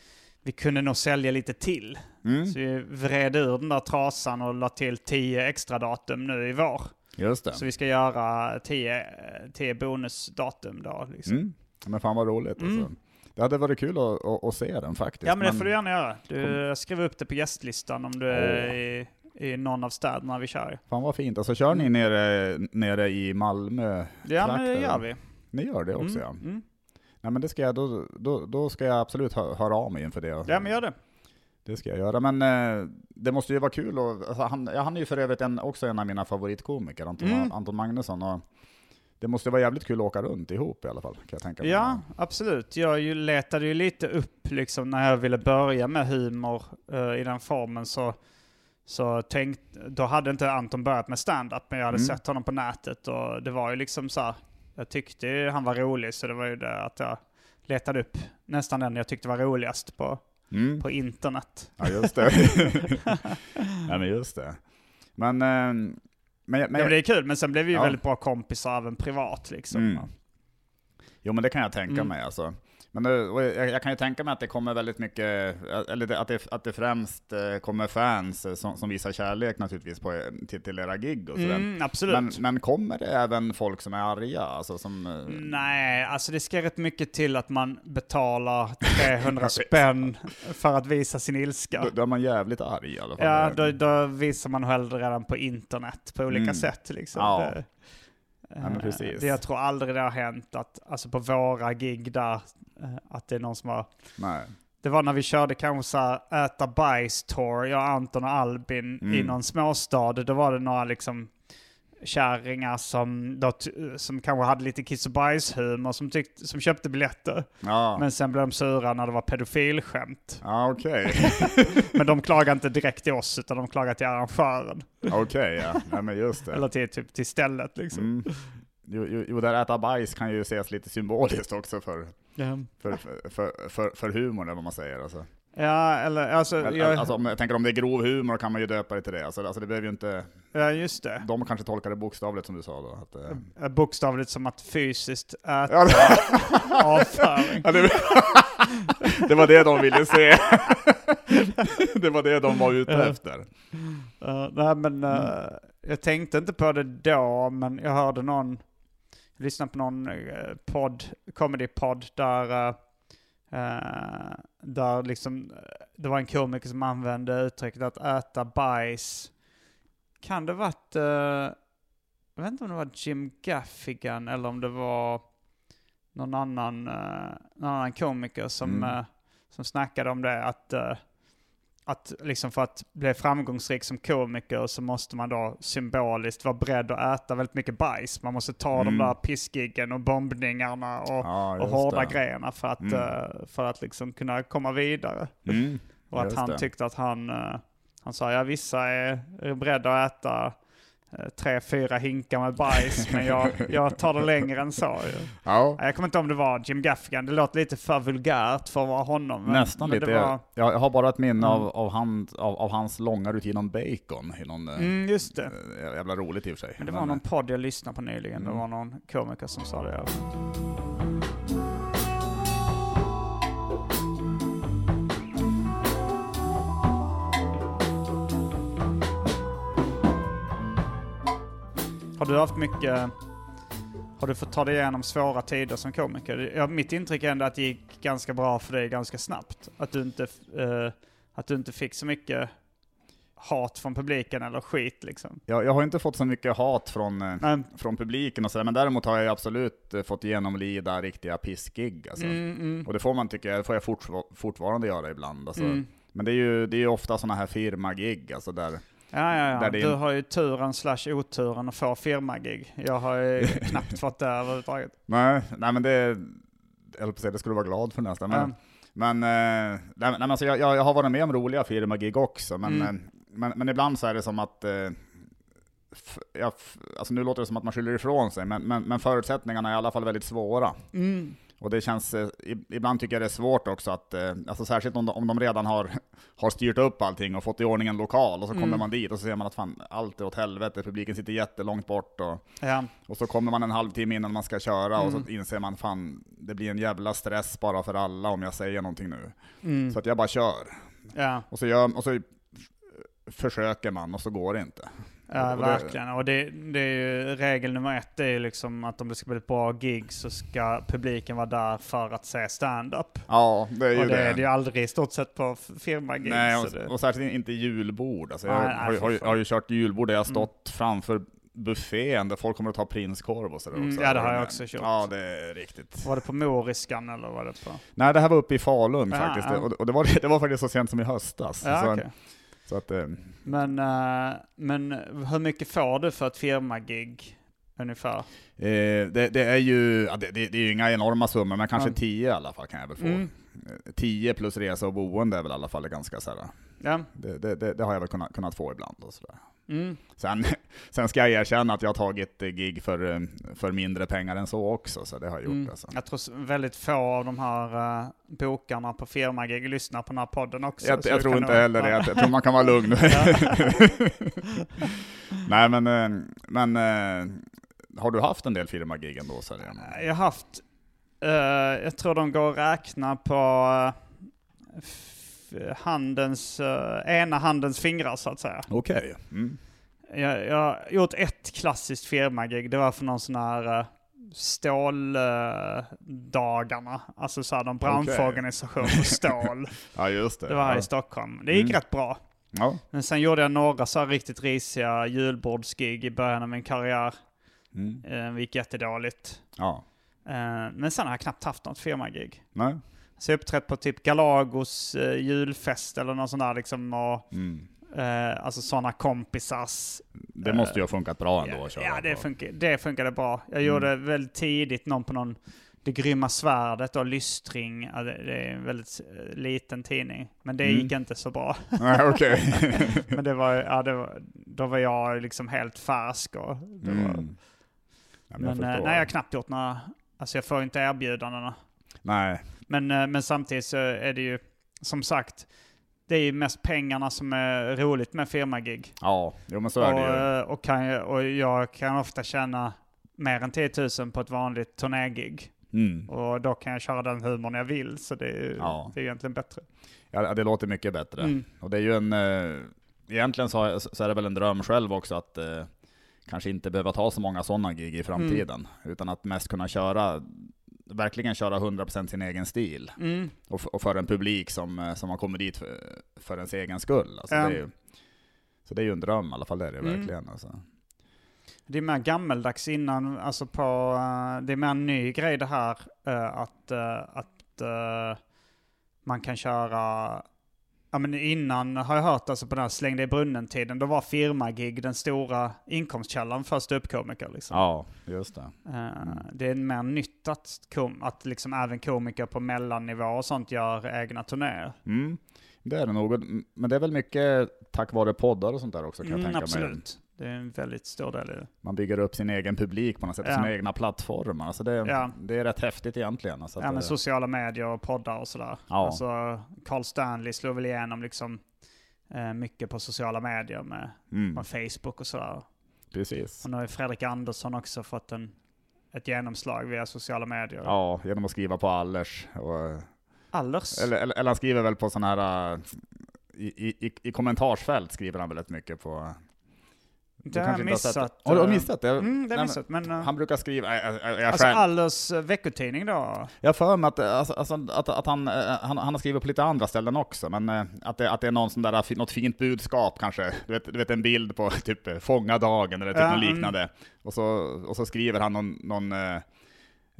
vi kunde nog sälja lite till. Mm. Så vi vred ur den där trasan och la till 10 extra datum nu i vår. Just det. Så vi ska göra 10, eh, 10 bonusdatum då. Liksom. Mm. Men fan vad roligt Mm. Det hade varit kul att, att, att se den faktiskt. Ja men det får du gärna göra. Du skriver upp det på gästlistan om du är i, i någon av städerna vi kör. Fan vad fint. Alltså kör ni nere, nere i Malmö? Ja men det gör vi. Ni gör det också Mm, ja. mm. Nej men det ska jag, då, då, då ska jag absolut hö, höra av mig inför det. Ja men gör det. Det ska jag göra, men eh, det måste ju vara kul och, alltså, han, han är ju för övrigt en, också en av mina favoritkomiker, Anton, Mm. Anton Magnusson. Och det måste vara jävligt kul att åka runt ihop i alla fall, kan jag tänka mig. Ja, absolut. Jag ju letade ju lite upp liksom när jag ville börja med humor eh, i den formen så, så tänkt, då hade inte Anton börjat med stand-up men jag hade Mm. sett honom på nätet och det var ju liksom så här, jag tyckte ju han var rolig så det var ju det att jag letade upp nästan den jag tyckte var roligast på, Mm. på internet. Ja, just det. <laughs> ja, men just det. Men, eh, men, men, det är kul, men sen blev vi ju Ja. väldigt bra kompisar även privat liksom. Mm. Jo men det kan jag tänka Mm. mig alltså. Men och jag, jag kan ju tänka mig att det kommer väldigt mycket, eller det, att, det, att det främst eh, kommer fans eh, som, som visar kärlek naturligtvis på, till, till era gig och sådär. Mm, absolut. Men, men kommer det även folk som är arga? Alltså som, eh, Nej, alltså det ska rätt mycket till att man betalar 300 spänn för att visa sin ilska. då, då är man jävligt arg i alla fall. Ja, då, då visar man hellre redan på internet på olika Mm. sätt. Liksom. Ja. Det, Ja, men eh, precis. det, jag tror aldrig det har hänt att, alltså på våra gig där, eh, att det är någon som har... Nej. Det var när vi körde kanske så här äta bajs-tour, jag, Anton och Albin, i Mm. någon småstad. Då var det några liksom kärringar som, då, som kanske hade lite kiss och bajshumor som, tyckte, som köpte biljetter. Ja, Men sen blev de sura när det var pedofilskämt. ja okej. <laughs> Men de klagade inte direkt till oss, utan de klagade till arrangören. Okej, ja. Nej, men just det. Eller till, typ, till stället liksom. Mm. Jo, jo, där äta bajs kan ju ses lite symboliskt också för, Ja. för, för, för, för humorn, eller vad man säger. Alltså. Ja, eller alltså, Eller, jag, alltså, om jag tänker om det är grov humor kan man ju döpa det till det. Alltså, alltså det behöver ju inte, ja just det. de kanske tolkar det bokstavligt som du sa då. Att, eh. Eh, Bokstavligt som att fysiskt äta ja, <laughs> avföring. ja, det, <laughs> det var det de ville se. <laughs> det var det de var ute Ja. efter. Uh, nej men eh, jag tänkte inte på det då, men jag hörde någon, lyssnade på någon uh, podd, comedy-podd där, uh, uh, där liksom, eh, det var en komiker som använde uttrycket att äta bajs. Kan det varit, jag vet inte om det var Jim Gaffigan eller om det var någon annan, eh, någon annan komiker som, Mm. eh, som snackade om det. Att, eh, att liksom för att bli framgångsrik som komiker så måste man då symboliskt vara beredd att äta väldigt mycket bajs. Man måste ta de Mm. där pissgiggen och bombningarna och, Ja, och hårda det. grejerna för att, Mm. eh, för att liksom kunna komma vidare. Mm. Och att Just han det. tyckte att han, eh, han sa ja vissa är, beredda att äta tre, fyra hinkar med bajs, men jag, jag tar det längre än så. ju. Ja, Jag kommer inte ihåg om det var Jim Gaffigan, det låter lite för vulgärt för att vara honom. Men, nästan men lite. Det var, Jag, jag har bara ett minne Mm. av, av, han, av, av hans långa rutin om bacon i någon... eh, mm, just det. eh, Jävla roligt i och för sig. Men det var någon podd jag lyssnade på nyligen, det Mm. var någon komiker som sa det. Har du haft mycket, har du fått ta dig igenom svåra tider som komiker? Ja, mitt intryck är ändå att det gick ganska bra för dig ganska snabbt. Att du inte, eh, att du inte fick så mycket hat från publiken eller skit liksom. jag, jag har inte fått så mycket hat från, eh, från publiken och sådär, men däremot har jag absolut eh, fått genomlida riktiga pissgig. Alltså. mm, mm, Och det får man tycka, det får jag fort, fortfarande göra ibland. Alltså. mm. Men det är ju det är ofta sådana här firmagig, alltså där, Ja, ja, ja. Du har ju turen slash oturen att få firmagig. Jag har ju <laughs> knappt fått det överhuvudtaget. nej, nej men det, jag på det skulle vara glad för nästan. Men, Ja. men, eh, nej, men alltså, jag, jag jag har varit med om roliga firmagig också, men, Mm. men, men ibland så är det som att eh, f, ja, f, alltså nu låter det som att man skyller ifrån sig, men, men, men förutsättningarna är i alla fall väldigt svåra. Mm. Och det känns, eh, ibland tycker jag det är svårt också att, eh, alltså särskilt om de, om de redan har, har styrt upp allting och fått i ordning en lokal, och så kommer Mm. man dit och så ser man att fan, allt är åt helvete, publiken sitter jättelångt bort, och, Ja. och så kommer man en halvtimme innan man ska köra, och Mm. så inser man fan, det blir en jävla stress bara för alla om jag säger någonting nu. Mm. Så att jag bara kör. Ja. Och så, gör, och så försöker man, och så går det inte. Ja, Och det- verkligen. Och det, det är ju regel nummer ett, det är ju liksom att om det ska bli ett bra gig så ska publiken vara där för att se stand-up. Ja, det är ju Och det det. är det ju aldrig i stort sett på firmagig. Nej, och, det, och särskilt inte julbord. Alltså, jag Nej, har, ju- har, ju- har ju kört julbord där jag har Mm. stått framför buffén där folk kommer att ta prinskorv och sådär Mm, också. ja, det har jag också kört. Ja, det är riktigt. var det på Moriskan eller var det på? Nej, det här var uppe i Falun Aha, faktiskt. ja. Och, och det, var, <laughs> det var faktiskt så sent som i höstas. Ja, så, okej. Så att, eh, Men, eh, men hur mycket får du för ett firmagig ungefär? eh, det, det är ju, det, det, är ju inga enorma summor, men kanske Ja. 10 i alla fall kan jag väl få. Mm. Eh, 10 plus resa och boende är väl i alla fall ganska så här. Ja. Det, det, det, det har jag väl kunnat, kunnat få ibland. Och så där. Mm. Sen, <laughs> sen ska jag erkänna att jag har tagit eh, gig för, eh, för mindre pengar än så också, så det har jag gjort Mm. alltså. Jag tror väldigt få av de här uh, bokarna på firmagig lyssnar på den här podden också. Jag, jag tror inte nog- heller det, jag tror man kan vara lugn. <laughs> <laughs> Nej men, men har du haft en del firmagig ändå? Så Jag har haft, eh, jag tror de går att räkna på f- handens, eh, ena handens fingrar så att säga. Okej. Mm. Jag, jag har gjort ett klassiskt firmagig, det var för någon sån här uh, ståldagarna. alltså så här någon branschorganisation för stål. <laughs> Ja just det. Det var här ja. i Stockholm. Det gick Mm. rätt bra. Ja. Men sen gjorde jag några så här riktigt risiga julbordsgig i början av min karriär. Mm. Eh, Det gick jättedåligt. ja. Eh, Men sen har jag knappt haft något firmagig. Nej. Så jag har uppträtt på typ Galagos eh, julfest eller något sånt där liksom. Och, Mm. eh, alltså sådana kompisars. Det måste ju ha funkat bra ändå Ja, att köra ja det, funkar, det funkade bra. Jag Mm. gjorde väldigt tidigt någon på någon Det grymma svärdet och Lystring. Det, är en väldigt eh, liten tidning. Men det Mm. gick inte så bra. <laughs> Nej okej. <laughs> Men det var, ja, det var, då var jag liksom helt färsk. Och det var, Mm. Ja, men jag men eh, förstår. nej, jag har knappt gjort några, alltså jag får inte erbjudandena. Nej. Men, eh, men samtidigt så är det ju, som sagt, det är ju mest pengarna som är roligt med firmagig. Ja, jo men så är och, det ju. eh, och, kan, jag- och jag kan ofta tjäna mer än 10 000 på ett vanligt turnégig. Mm. Och då kan jag köra den humorn jag vill, så det är ju Ja. det är egentligen bättre. Ja, det låter mycket bättre. Mm. Och det är ju en, eh, egentligen så, så är det väl en dröm själv också att eh, kanske inte behöva ta så många sådana gig i framtiden, utan att mest kunna köra, verkligen köra 100% sin egen stil. Mm. Och, och för en publik som, eh, som har kommit dit för, för ens egen skull. Alltså Ja. det är ju, så det är ju en dröm i alla fall, det är det Mm. verkligen. Alltså. Det är mer gammeldags innan, alltså på, eh, det är mer en ny grej det här eh, att, att man kan köra, ja men innan har jag hört alltså på den här släng i brunnen-tiden, då var firmagig den stora inkomstkällan för ståuppkomiker liksom. Ja, just det. Eh, Det är mer nytt att, kom, att liksom även komiker på mellannivå och sånt gör egna turnéer. Mm. Det är det nog, men det är väl mycket tack vare poddar och sånt där också kan jag Mm, tänka mig. Det är en väldigt stor del i det. Man bygger upp sin egen publik på något sätt, Ja. sina egna plattformar. Alltså det, Ja. det är rätt häftigt egentligen. Alltså Ja men det- sociala medier och poddar och sådär. Ja. Alltså Carl Stanley slog väl igenom liksom eh, mycket på sociala medier med, mm, med Facebook och sådär. precis. Och nu har Fredrik Andersson också fått en, ett genomslag via sociala medier. Ja, genom att skriva på Allers. Och, Allers? eller, eller, eller han skriver väl på sådana här, äh, i, i, i kommentarsfält skriver han väldigt mycket på. Det har jag missat. Har du eh, missat det? Mm, det har missat. Men, eh, Han brukar skriva, jag, jag, jag, alltså Allers eh, veckotidning då? jag har för mig att, alltså, alltså, att, att han, han, han har skrivit på lite andra ställen också, men att det, att det är någon sån där, något fint budskap kanske. Du vet, du vet en bild på <laughs> typ fånga dagen eller typ Ja, något mm. liknande. Och, så, och så skriver han någon, någon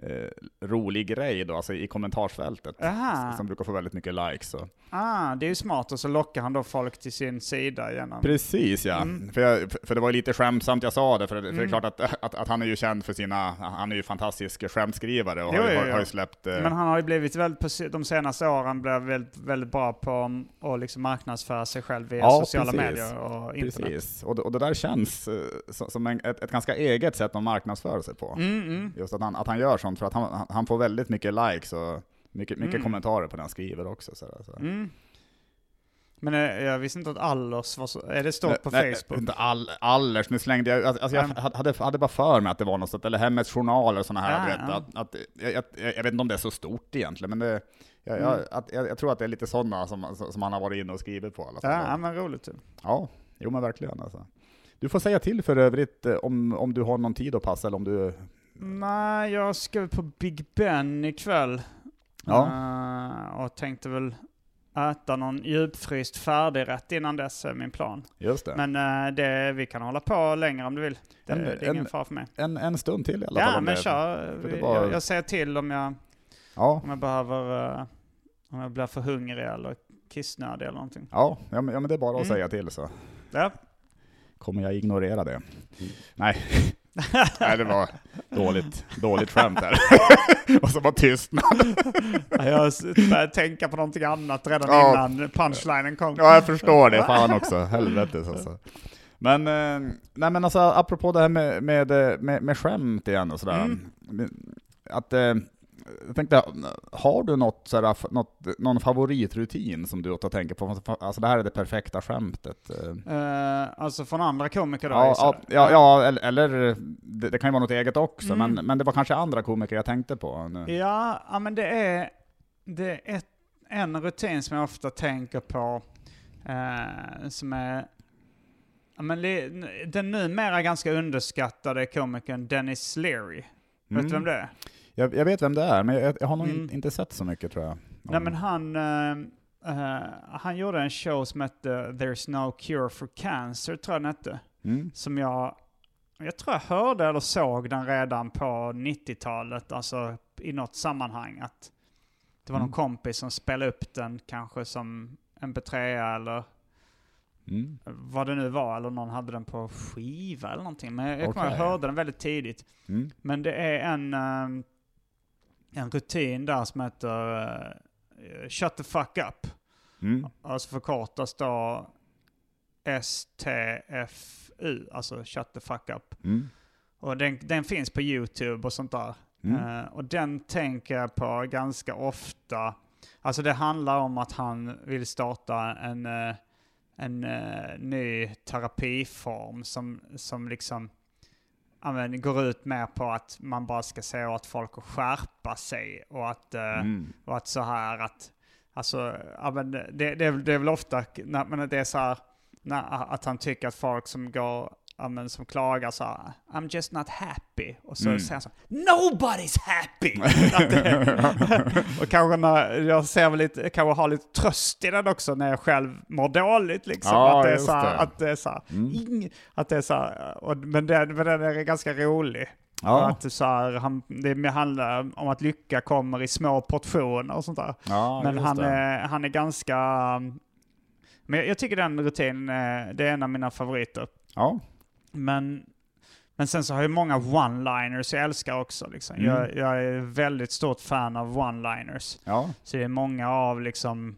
eh, rolig grej då, alltså i kommentarsfältet. Aha. Som brukar få väldigt mycket likes. Så. Ah, det är ju smart och så lockar han då folk till sin sida genom... Precis ja, Mm. för, jag, för det var ju lite skämtsamt jag sa det, för, för det är Mm. klart att, att, att han är ju känd för sina, han är ju fantastisk skämtskrivare och Jo, har, ju- har, har ju släppt eh, Men han har ju blivit väldigt, på de senaste åren blev väldigt, väldigt bra på att liksom marknadsföra sig själv via Ja, sociala precis. medier och internet. Precis, och och det där känns eh, som en, ett, ett ganska eget sätt att marknadsföra sig på. Mm, mm. Just att han, att han gör sånt, för att han, han- får väldigt mycket likes och mycket, mycket Mm. kommentarer på det han skriver också. Så där, så. Mm. Men eh, jag visste inte att Allers var så... Är det stort på Nej, Facebook? Inte all, allers, nu slängde jag, alltså jag Nej. hade, hade bara för mig att det var något sånt, eller Hemmets Journal och sådana här, Ja, du vet, ja. att, att, jag, jag, jag vet inte om det är så stort egentligen, men det, jag, Mm. jag, att, jag, jag tror att det är lite sådana som, som han har varit inne och skrivit på alla. Ja, ja, men roligt. Ja, jo men verkligen alltså. Du får säga till för övrigt eh, om, om du har någon tid att passa eller om du... Nej, jag ska på Big Ben ikväll. Ja. Eh, och tänkte väl äta någon djupfryst färdigrätt innan dess är min plan. Just det. Men eh, det, vi kan hålla på längre om du vill. Det, En- det är ingen en- fara för mig. En, en stund till i alla fall. Ja, men det- kör. Vi- var- Jag, jag säger till om jag, Ja, om jag behöver, eh, om jag blir för hungrig eller kissnödig eller någonting. ja, ja, men, ja, men det är bara att Mm. säga till så Ja. kommer jag ignorera det. Nej. <laughs> <laughs> Nej, det var dåligt, dåligt skämt där. <laughs> och så var tystnad. <laughs> jag börjat tänka på någonting annat redan Ja. innan punchlinen kom. Ja, jag förstår det. Fan också. Helvetes alltså. Men, eh, nej men alltså apropå det här med, med, eh, med, med skämt igen och sådär. Mm. Att, eh, jag tänkte, har du något, sådär, f- något, någon favoritrutin som du åt att tänka på? Alltså det här är det perfekta skämtet. eh. Alltså från andra komiker då? Ja, ja, ja, eller, eller det, det kan ju vara något eget också, Mm. men, men det var kanske andra komiker jag tänkte på. Nu. Ja, ja men det är, det är ett, en rutin som jag ofta tänker på eh, som är ja, men den numera ganska underskattade komikern Dennis Leary. Vet du vem det är? Jag, jag vet vem det är, men jag, jag har nog Mm. inte sett så mycket tror jag. Nej men han, eh, han gjorde en show som hette There's No Cure for Cancer, tror jag den hette. Mm. Som jag, jag tror jag hörde eller såg den redan på 90-talet, alltså i något sammanhang. Att det var någon Mm. kompis som spelade upp den kanske som MP3 eller Mm. vad det nu var, eller någon hade den på skiva eller någonting. Men jag, Okej. jag hörde den väldigt tidigt. Mm. Men det är en, eh, en rutin där som heter eh, Shut the fuck up. Mm. Alltså förkortas då STFU, alltså Shut the fuck up. Mm. Och den, den finns på YouTube och sånt där. Mm. Eh, och den tänker jag på ganska ofta. Alltså det handlar om att han vill starta en, eh, en eh, ny terapiform som, som liksom men, går ut mer på att man bara ska se åt folk att skärpa sig och att, eh, Mm. och att så här att, alltså, men det, det, är, det är väl ofta när, men det är så här, när, att han tycker att folk som går men, som klagar så här, I'm just not happy. Och så Mm. säger han så Nobody's happy! <laughs> <laughs> Och kanske när, jag ser väl lite, kanske har lite tröst i den också när jag själv mår dåligt liksom. Ja, att det är så här, det. att det är så här, Mm. ing, att det är så här, och, men, den, men den är ganska rolig. Ja, Att det, så här, han, det handlar om att lycka kommer i små portioner och sånt där. ja Men han det. är, han är ganska... Men jag, jag tycker den rutinen, det är en av mina favoriter. Ja, Men, men sen så har jag många one-liners jag älskar också. Liksom. Mm. Jag, jag är väldigt stort fan av one-liners. ja. Så det är många av liksom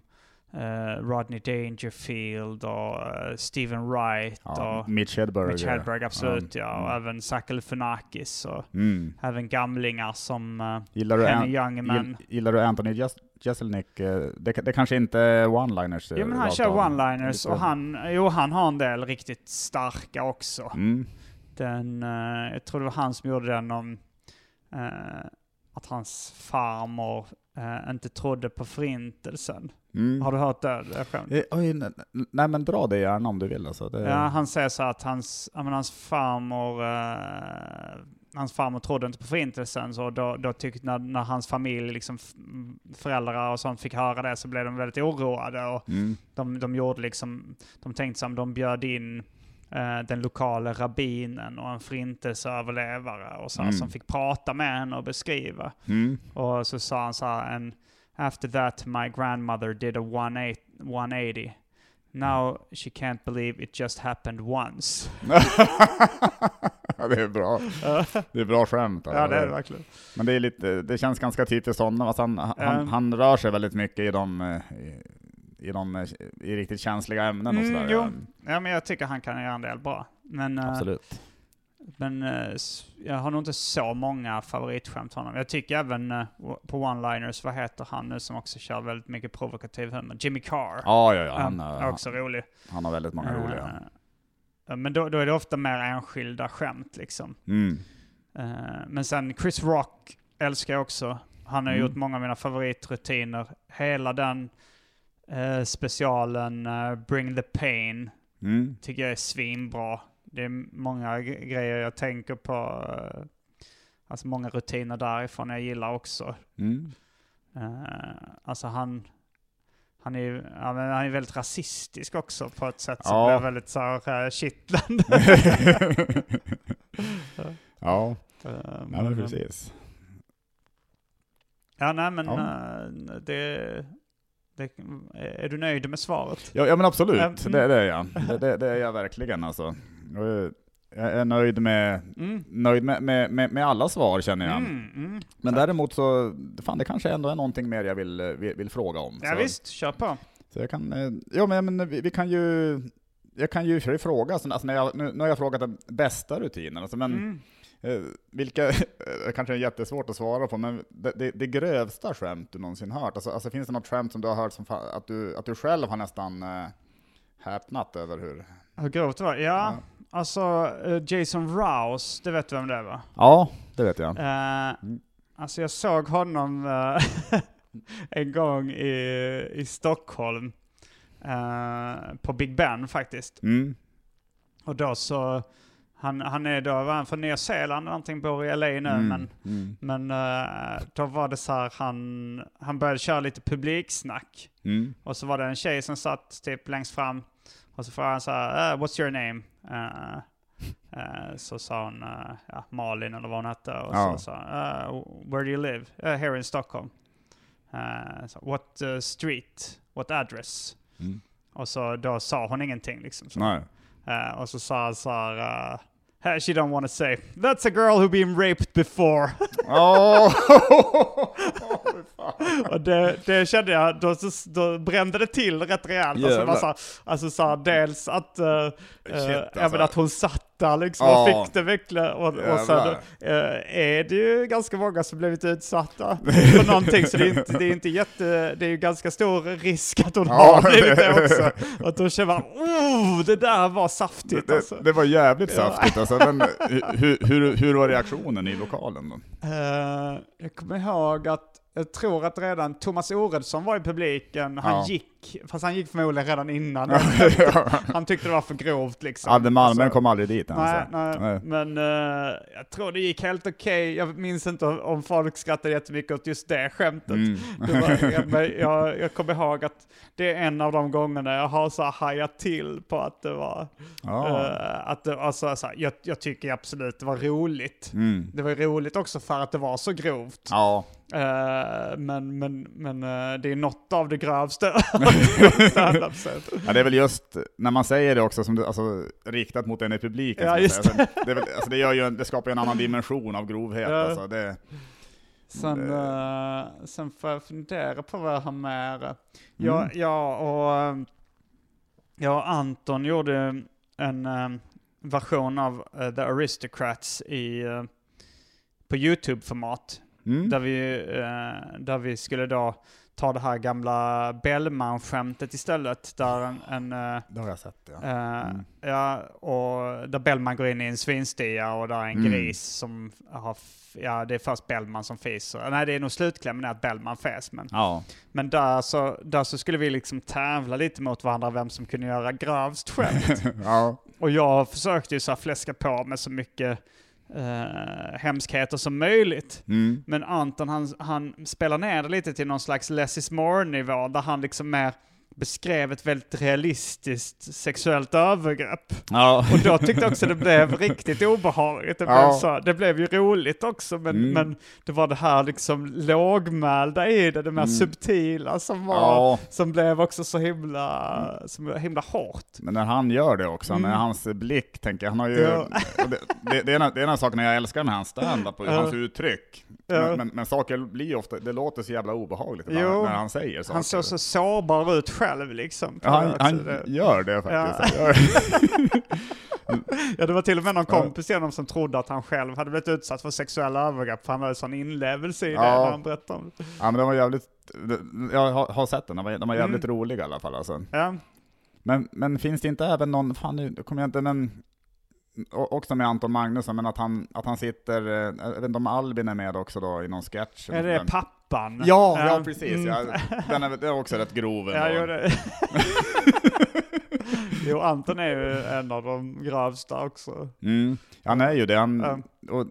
eh, Rodney Dangerfield och eh, Stephen Wright ja. och Mitch Hedberg. Mitch Hedberg, absolut ja. Och Mm. även Zach Galifianakis och Mm. även gamlingar som uh, Gillar, du Henny An- Youngman. gill- gillar du Anthony Jes- Jeselnik? Eh, Det, det kanske inte är one-liners? eh, Jo men han rakt kör one-liners och han, jo han har en del riktigt starka också. Mm. Den, eh, jag tror det var han som gjorde den om eh, att hans farmor eh, inte trodde på förintelsen. Mm. Har du hört det? det skämt? Eh, Oj, nej, nej men dra det gärna om du vill alltså. Det, Ja, han säger så att hans, ja, men hans farmor eh, hans farmor trodde inte på förintelsen, så då, då tyckte när, när hans familj, liksom föräldrar och sånt fick höra det så blev de väldigt oroade och Mm. de, de gjorde liksom, de tänkte som de bjöd in eh, den lokala rabbinen och en förintelseöverlevare och så Mm. som fick prata med henne och beskriva. Mm. Och så sa han så här, and after that my grandmother did a 180, 180. Now she can't believe it just happened once. <laughs> <laughs> ja, det är bra. Det är bra skämt. alltså. ja, det är det verkligen. Men det, är lite, det känns ganska typiskt honom. Alltså han, han, Ja. han rör sig väldigt mycket i de, i, i de i riktigt känsliga ämnen och Mm, sådär. jo. Ja, men jag tycker han kan göra en del bra. Men, eh, Absolut. men eh, jag har nog inte så många favoritskämt honom. Jag tycker även eh, på one-liners, vad heter han nu som också kör väldigt mycket provokativ humor? Jimmy Carr. Ja, ja, ja. Han, är också rolig. han har väldigt många roliga. Eh, Men då, då är det ofta mer enskilda skämt liksom. Mm. Eh, Men sen Chris Rock älskar jag också. Han har Mm. gjort många av mina favoritrutiner. Hela den eh, specialen eh, Bring the Pain Mm. tycker jag är svinbra. Det är många grejer jag tänker på. eh, Alltså många rutiner därifrån jag gillar också. Mm. Alltså han, han är ju ja, men han är väldigt rasistisk också på ett sätt som Ja. blir väldigt så här eh, kittlande. <laughs> ja, Eh, ja eh, precis. Ja, nej men Ja. det, det... Är du nöjd med svaret? Ja, ja men absolut, Mm. det, det är jag. Det, det, det är jag <laughs> verkligen alltså. Jag är nöjd med, Mm. nöjd med, med, med, med alla svar känner jag. Mm, mm. Men däremot så, fan det kanske ändå är någonting mer jag vill, eh, vill, vill fråga om. Ja så, visst, kör på. Så jag kan, eh, ja men, men vi, vi kan ju, jag kan ju fråga, alltså, alltså när jag, nu, nu har jag frågat den bästa rutinen, alltså, men Mm. eh, vilka, <laughs> kanske är jättesvårt att svara på, men det, det, det grövsta skämt du någonsin hört, alltså, alltså finns det något skämt som du har hört som att du, att du själv har nästan eh, häpnat över hur? Hur grovt det var? Ja, Ja. Alltså eh, Jason Rouse, det vet du vem det är va? Ja, det vet jag. Eh, Alltså jag såg honom eh, <laughs> en gång i, i Stockholm. eh, på Big Ben faktiskt. Mm. Och då så, han, han är då, var han från Nya Zeeland eller någonting, bor i LA nu Mm. men Mm. Men eh, då var det så här, han, han började köra lite publiksnack. Mm. Och så var det en tjej som satt typ längst fram. Och så frågade han så här, "Uh, what's your name? Eh, eh, så sa hon eh, ja, Malin eller vad hon hette. Och Ja. så sa "Uh, where do you live? "Uh, here in Stockholm. Så, what street? What address? Mm. Och så då sa hon ingenting liksom. Så. Och så sa han så här, eh, "Hey, she don't want to say, that's a girl who been raped before. Åh! <laughs> <laughs> Och det, det kände jag, då, då brände det till rätt rejält. Alltså, det var Jävlar. så, här- alltså så här, dels att, uh, Shit, även alltså. att hon satt där liksom Ja. och fick det verkligen. Och, och sen eh, är det ju ganska många som blivit utsatta <laughs> för någonting. Så det är inte, det är inte jätte, det är ju ganska stor risk att hon Ja, har <laughs> blivit det det- också. Och då känner man, oh, det där var saftigt Det, alltså. det var jävligt saftigt alltså, men hur, hur, hur var reaktionen i lokalen då? Eh, jag kommer ihåg att jag tror att redan Thomas Oredsson var i publiken. Han Ja. gick gick, fast han gick förmodligen redan innan. <laughs> han tyckte det var för grovt liksom. Adde Malmö Alltså, kom aldrig dit Nej, nej, Nej. men eh, jag tror det gick helt okej. Jag minns inte om folk skrattade jättemycket åt just det skämtet. Mm. Det var, <laughs> jag, jag, jag kommer ihåg att det är en av de gångerna jag har så hajat till på att det var, Ja. eh, att det, alltså, så här, jag, jag tycker absolut det var roligt. Mm. Det var roligt också för att det var så grovt. Ja. Eh, men men, men eh, det är något av det grövsta. <laughs> <laughs> <laughs> ja, det är väl just när man säger det också som det, alltså, riktat mot en i publiken. Ja, just det, väl, alltså, det, gör ju, en- det skapar ju en annan dimension av grovhet. Ja. Alltså, det, Sen, eh, sen får jag fundera på vad jag har med. Mm. jag, och, eh, jag och Anton gjorde en eh, version av eh, The Aristocrats i, eh, på YouTube-format. mm. Där, vi, där vi skulle då ta det här gamla Bellman-skämtet istället. Där en, en eh, Det har jag sett ja. Eh, Mm. Ja, och där Bellman går in i en svinstia och där är en Mm. gris som har, ja det är först Bellman som fiser. Nej det är nog slutklämmen att Bellman fes men, Ja. men där, så, där så skulle vi liksom tävla lite mot varandra vem som kunde göra grövst skämt. <laughs> ja. och jag försökte ju så här fläska på med så mycket eh, hemskheter som möjligt. Mm. Men Anton han, han spelar ner det lite till någon slags less is more-nivå där han liksom mer beskrev ett väldigt realistiskt sexuellt övergrepp. Ja. Och då tyckte jag också det blev riktigt obehagligt. Det blev, Ja. så, det blev ju roligt också, men, Mm. men det var det här liksom lågmälda i det, det mer Mm. subtila som var, ja. som blev också så himla, som himla hårt. Men när han gör det också, Mm. med hans blick, tänker jag, han har ju... Det, det, det, är en, det är en sak när jag älskar med hans standup Ja. hans uttryck. Men, men, men saker blir ofta, det låter så jävla obehagligt när, när han säger saker. Han såg så sårbar ut själv liksom. ja, han, han gör det faktiskt. Ja. <laughs> Ja, det var till och med någon kompis till honom som trodde att han själv hade blivit utsatt för sexuella övergrepp, för han hade sån inlevelse i det Ja. när han berättade om det. ja, men de var jävligt... Jag har, har sett den, de var, jävligt Mm. roliga i alla fall alltså. Ja, Men, men finns det inte även någon, fan nu kommer jag inte, men också med Anton Magnusson, men att han, att han sitter, eh, jag vet inte om Albin är med också då i någon sketch? är det pappan? Ja, ja precis. Ja. Mm. <laughs> Den är, är också rätt grov Ja, jo, det. <laughs> jo, Anton är ju en av de grövsta också. Mm. Han är ju det. Han, Ja. och,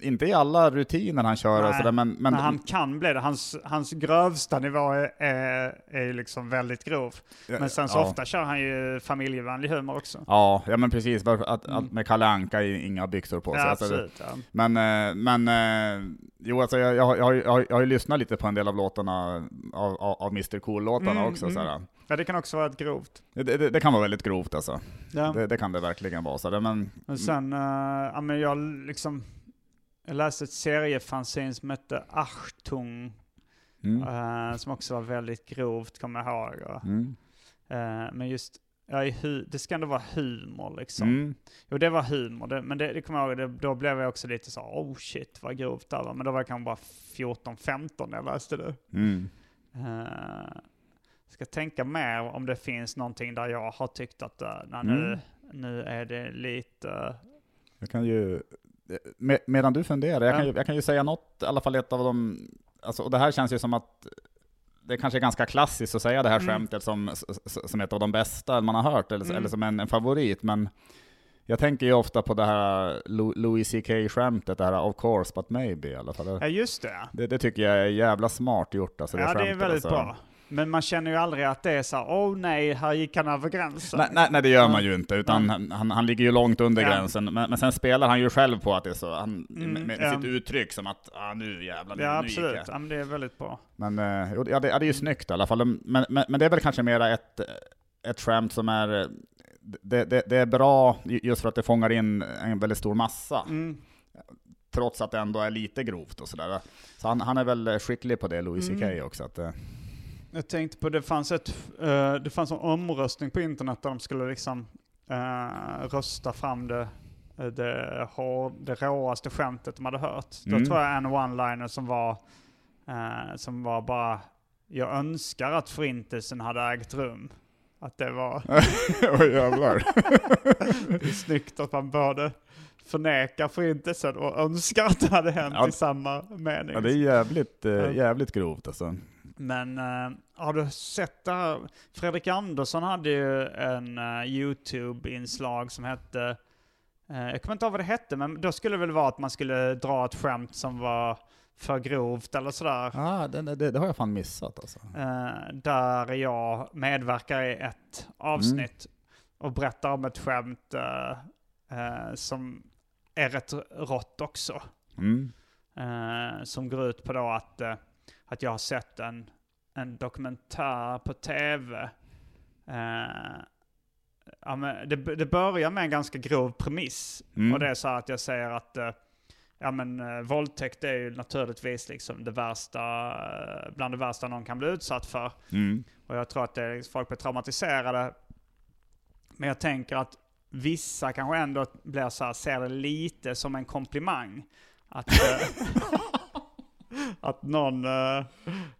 inte i alla rutiner han kör och Nej, sådär, men, men han kan bli det. Hans, hans grövsta nivå är, är, är liksom väldigt grov. Men sen så ja. ofta kör han ju familjevänlig humor också. Ja, ja men precis. Att, Mm. att med Kalle Anka är inga byxor på sig. Ja, Alltså, absolut. Ja. Men, eh, men eh, jo, alltså jag, jag, jag, jag, jag har ju lyssnat lite på en del av låtarna, av, av, Mr Cool-låtarna Mm, också. mm. Sådär. ja, det kan också vara ett grovt. Det, det, det kan vara väldigt grovt alltså. Ja. Det, det kan det verkligen vara. Så det, men, Men sen, uh, ja men jag liksom, jag läste ett seriefanzine som hette Achtung, mm, eh, som också var väldigt grovt, kommer jag ihåg. Mm, eh, men just, ja, det ska ändå vara humor liksom. mm, Jo, det var humor, det, men det, det kommer jag ihåg, det, då blev jag också lite så, oh shit vad grovt det var. Men då var jag kanske bara 14-15 när jag läste det. mm. Uh, ska tänka mer om det finns någonting där jag har tyckt att uh, nu, Mm. nu är det lite... Jag kan ju, med, medan du funderar, jag, Ja. kan ju, jag kan ju säga något, i alla fall ett av de, alltså, och det här känns ju som att det kanske är ganska klassiskt att säga det här Mm. skämtet som, som ett av de bästa man har hört, eller, Mm. eller som en, en favorit, men jag tänker ju ofta på det här Louis CK-skämtet, det här of course but maybe i alla fall. Ja, just det. Det, det tycker jag är jävla smart gjort alltså, det ja, det är skämtet, väldigt alltså. bra. Men man känner ju aldrig att det är så åh nej, här gick han över gränsen. Nej, nej, nej, det gör man ju inte, utan han, han, han ligger ju långt under Ja. gränsen. Men, men sen spelar han ju själv på att det är så, han, Mm, med, med ja. sitt uttryck som att ah, nu jävlar, nu, Ja, nu gick absolut. jag. Ja, men det är väldigt bra. Men eh, ja, det, ja, det är ju snyggt i alla fall. Men, men, men det är väl kanske mera ett, ett skämt som är, det, det, det är bra just för att det fångar in en väldigt stor massa, Mm. trots att det ändå är lite grovt och sådär. Så han, han är väl skicklig på det, Louis Mm. CK också. Att, eh, Jag tänkte på, det fanns, ett, eh, det fanns en omröstning på internet där de skulle liksom eh, rösta fram det, eh, det, hår, det råaste skämtet de hade hört. Mm. Då tror jag en one-liner som var, eh, som var bara, jag önskar att förintelsen hade ägt rum. Att det var <laughs> Oj jävlar. <laughs> det är snyggt att man både förnekar förintelsen och önskar att det hade hänt Ja. i samma mening. Ja, det är jävligt, eh, jävligt grovt alltså. Men eh, har du sett det här? Fredrik Andersson hade ju en eh, YouTube-inslag som hette, eh, jag kommer inte ihåg vad det hette, men då skulle det väl vara att man skulle dra ett skämt som var för grovt eller sådär. Ah, det, det, det har jag fan missat alltså. Eh, där jag medverkar i ett avsnitt och berättar om ett skämt som är rätt rått också. Mm. Som går ut på då att, att jag har sett en, en dokumentär på tv. Eh, ja, men det, det börjar med en ganska grov premiss. Mm. Och det är så att jag säger att eh, ja, men, eh, våldtäkt är ju naturligtvis liksom det värsta, eh, bland det värsta någon kan bli utsatt för. Mm. Och jag tror att det folk blir traumatiserade. Men jag tänker att vissa kanske ändå blir så här, ser det lite som en komplimang. Att, eh, <laughs> <laughs> att någon, eh,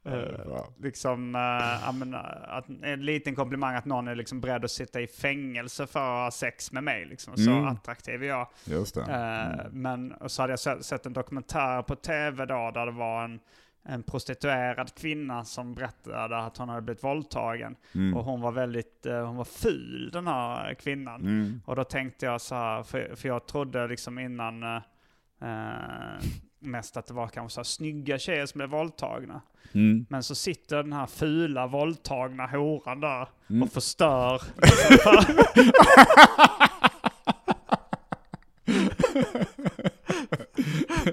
eh, liksom, eh, eh, att, en liten komplimang att någon är liksom beredd att sitta i fängelse för att ha sex med mig. Liksom. Så Mm. attraktiv är jag. Just det. Eh, Men och så hade jag sett, sett en dokumentär på tv då där det var en, en prostituerad kvinna som berättade att hon hade blivit våldtagen. Mm. Och hon var väldigt, eh, hon var ful den här kvinnan. Mm. Och då tänkte jag så här, för, för jag trodde liksom innan eh, eh, mest att det var kanske så här snygga tjejer som blev våldtagna. Mm. Men så sitter den här fula våldtagna horan där Mm. och förstör. <laughs>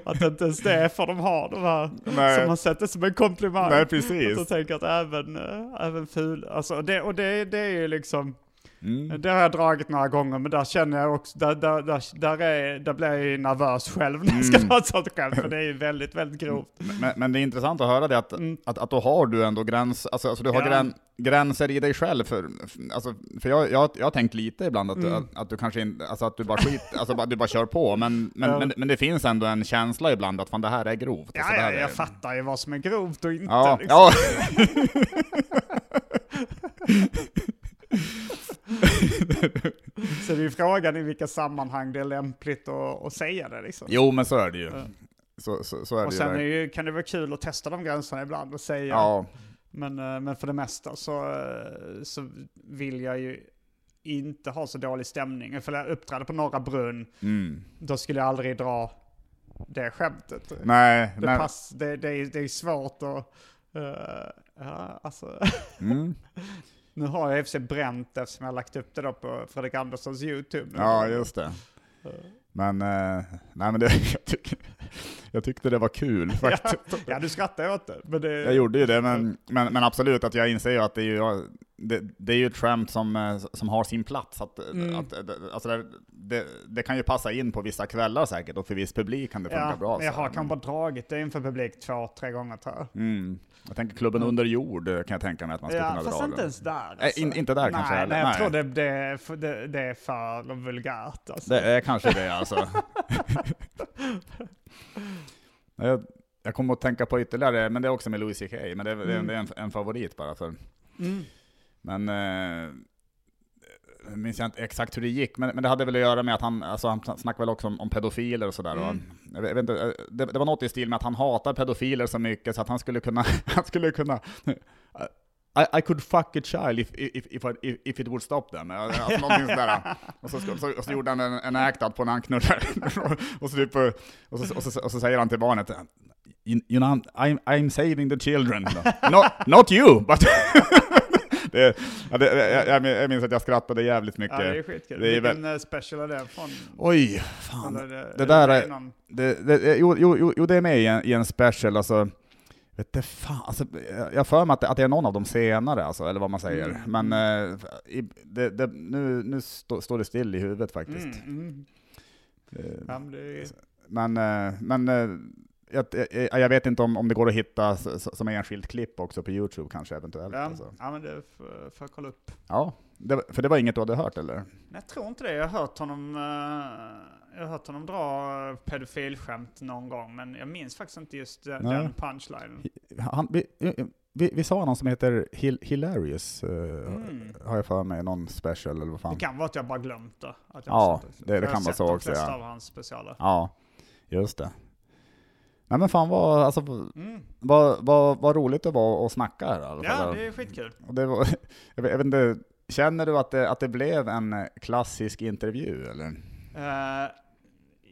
att inte ens det får de ha, de här Nej. som man sätter som en komplimang. Nej, Att precis. jag tänker att även, äh, även ful, alltså det, och det, det är ju liksom, Mm. det har jag dragit några gånger, men där känner jag också, där, där, där, där, är, där blir jag ju nervös själv när jag ska Mm. dra ett sånt skämt, för det är ju väldigt, väldigt grovt. Men, men det är intressant att höra det att, Mm. att, att då har du ändå gräns, alltså, alltså du har Ja. grän, gränser i dig själv. För, alltså, för jag, jag, jag har tänkt lite ibland att, Mm. att, att du kanske inte, alltså att du bara skit, alltså du bara kör på, men, men, Ja. men, men det finns ändå en känsla ibland att fan det här är grovt. Ja, alltså, ja, här är, jag fattar ju vad som är grovt och inte. Ja, liksom. ja. <laughs> <laughs> <laughs> <laughs> Så det är ju frågan i vilka sammanhang det är lämpligt att, att säga det liksom. Jo men så är det ju. Så, så, så är och det sen är ju. ju, kan det vara kul att testa de gränserna ibland och säga. Ja, Men, eh, men för det mesta så, eh, så vill jag ju inte ha så dålig stämning. För jag uppträder på Norra Brunn, mm. då skulle jag aldrig dra det skämtet. Nej, Det, nej. pass, det, det, är, det är svårt att... eh, ja, alltså. Mm. <laughs> Nu har jag i och för sig bränt eftersom jag har lagt upp det då på Fredrik Anderssons YouTube. Ja, just det. Men, eh, nej men det, <laughs> jag, tycker, jag tyckte det var kul <laughs> faktiskt. Ja, du skrattar ju åt det. Men det Jag gjorde ju det, men, men, men absolut att jag inser ju att det är ju, det, det är ju ett skämt som, eh, som har sin plats. Att, Mm. att, alltså det, det, det kan ju passa in på vissa kvällar säkert, och för viss publik kan det funka ja, bra. jag har kanske bara dragit det inför publik två, tre gånger tror jag. Mm. Jag tänker klubben under jord eh, kan jag tänka mig att man skulle Ja, kunna fast dra. inte ens där. Nej, in- inte där nej, kanske heller, Nej, jag nej. tror det, det, det, det är för vulgärt. Alltså. Det är kanske det alltså. <laughs> <laughs> jag, jag kommer att tänka på ytterligare, men det är också med Louis CK, men det är, Mm. det är en, en favorit bara för. Mm. Men eh, minns jag inte exakt hur det gick, men, men det hade väl att göra med att han, alltså han snackade väl också om, om pedofiler och sådär. och Mm. Jag vet, jag vet inte, eh, det, det var något i stil med att han hatar pedofiler så mycket så att han skulle kunna, <laughs> han skulle kunna I, I could fuck a child if, if, if, I, if it would stop them. Alltså någonting sådär. Och så, så, och så gjorde han en, en act out på när han knullar. <laughs> och, så typ, och, så, och, så, och så säger han till barnet, you, you know, I'm, I'm saving the children. not, not you, but... <laughs> det, ja, det, jag, jag minns att jag skrattade jävligt mycket. Ja, det är skitkul. Det är Vilken eh, special är det från? Oj, fan. Eller det, det där är- någon- Det, det, jo, jo, jo, det är med i en, i en special, alltså. Vet du fan, alltså, jag har för mig att det, att det är någon av dem senare, alltså, eller vad man säger. Mm. Men eh, i, det, det, nu, nu stå, står det still i huvudet faktiskt. Mm, mm. Eh, det Men, eh, men eh, jag, jag, jag vet inte om, om det går att hitta som enskilt klipp också på Youtube kanske eventuellt. ja, Alltså. ja, men det får jag kolla upp. Ja, det, för det var inget du hade hört eller? Nej, Jag tror inte det. Jag har hört honom, eh, jag har hört honom dra pedofilskämt någon gång, men jag minns faktiskt inte just den, Nej. punchlinen. Han, vi, vi, vi sa någon som heter Hil Hilarious, eh, Mm. har jag för mig, någon special eller vad fan. Det kan vara att jag bara glömt det. Att jag Ja, sett det- det Jag har kan vara sett så de också, flesta ja. av hans specialer. Ja, just det. Nej men fan vad, alltså, Mm. vad, vad, vad roligt det var att snacka här fall. Ja, det är skitkul. Och det var, <laughs> jag, vet, jag vet inte, känner du att det, att det blev en klassisk intervju eller? Eh,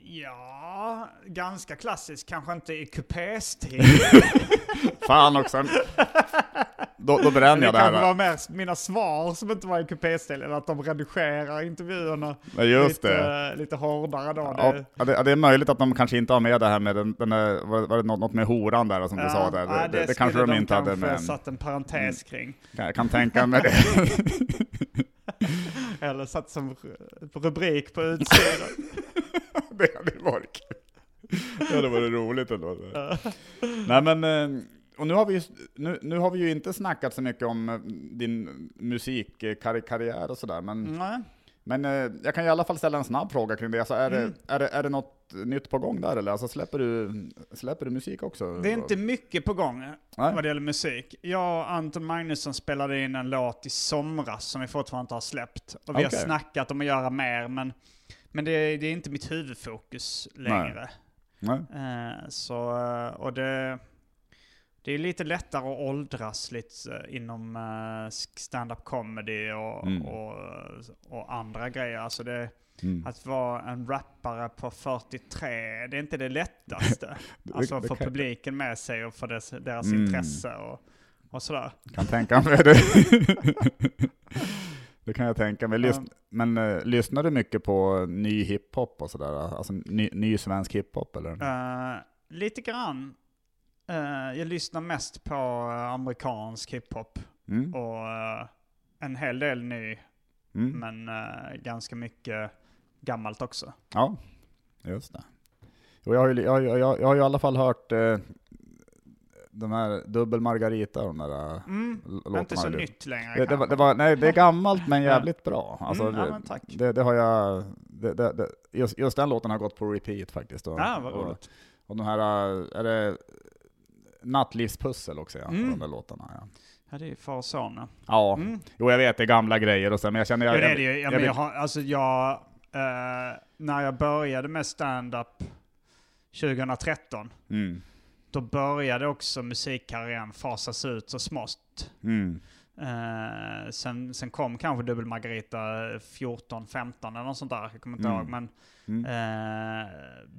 ja, ganska klassisk. Kanske inte i kupéstil. <laughs> Fan också! <laughs> Då, då bränner det jag det kanske här. var mer mina svar som inte var i kupéstil, eller att de redigerar intervjuerna Ja, just lite, det. lite hårdare då. Ja, Det- ja, det, det är möjligt att de kanske inte har med det här med den, den där, var, det något, något med horan där som du sa där? Det, det, det kanske skulle de inte hade med. satt en parentes kring. Jag kan tänka mig det. <laughs> Eller satt som ru- rubrik på utsidan. <laughs> det hade varit kul. Det hade varit roligt ändå. Nej men, eh, och nu har, vi, ju- nu, nu har vi ju inte snackat så mycket om eh, din musikkarriär och sådär, men, Nej. men eh, jag kan i alla fall ställa en snabb fråga kring det. Alltså, är, Mm. det, är, det, är det något nytt på gång där eller? Alltså, släpper, du, släpper du musik också? Det är inte mycket på gång Nej. vad det gäller musik. Jag och Anton Magnusson spelade in en låt i somras som vi fortfarande inte har släppt. Och vi Okej. har snackat om att göra mer, men, men det, är- det är inte mitt huvudfokus längre. Nej. Eh, så, eh, och det, det är lite lättare att åldras lite eh, inom eh, stand-up comedy och, Mm. och, och andra grejer. Alltså det, Mm. att vara en rappare på 43, det är inte det lättaste. <laughs> Det- alltså det få publiken med sig och få dess, deras Mm. intresse och, och sådär. Kan tänka mig det. <laughs> det kan jag tänka mig. Lys-. Men eh, lyssnar du mycket på ny hiphop och sådär? Alltså ny, ny svensk hiphop eller? Eh, lite grann. Eh, jag lyssnar mest på eh, amerikansk hiphop Mm. och eh, en hel del ny, Mm. men eh, ganska mycket gammalt också. Ja, just det. Och jag, har ju, jag, jag, jag, har i alla fall hört eh, de här Dubbel Margarita, de där Mm. l- Det är inte så låtarna. nytt längre Det, det, var, det var, nej, det är gammalt men <laughs> jävligt bra. Alltså, Mm, ja, tack. det, det har jag, just, just den låten har gått på repeat faktiskt. Och, Ja, vad och, roligt. och de här, är det Nattlivspussel också ja, Mm. de där låtarna. Ja, Ja, det är far och son. ja. ja. Mm. jo jag vet det är gamla grejer och så, men jag känner... Jag, Ja, det är jag, det ju. Ja, jag vill- jag har, alltså jag, eh, när jag började med stand-up 2013, mm, då började också musikkarriären fasas ut så smått. mm, Eh, sen, sen kom kanske Dubbel Margarita 14, 15 eller något sånt där. Jag kommer inte Mm. ihåg. Men, mm. eh,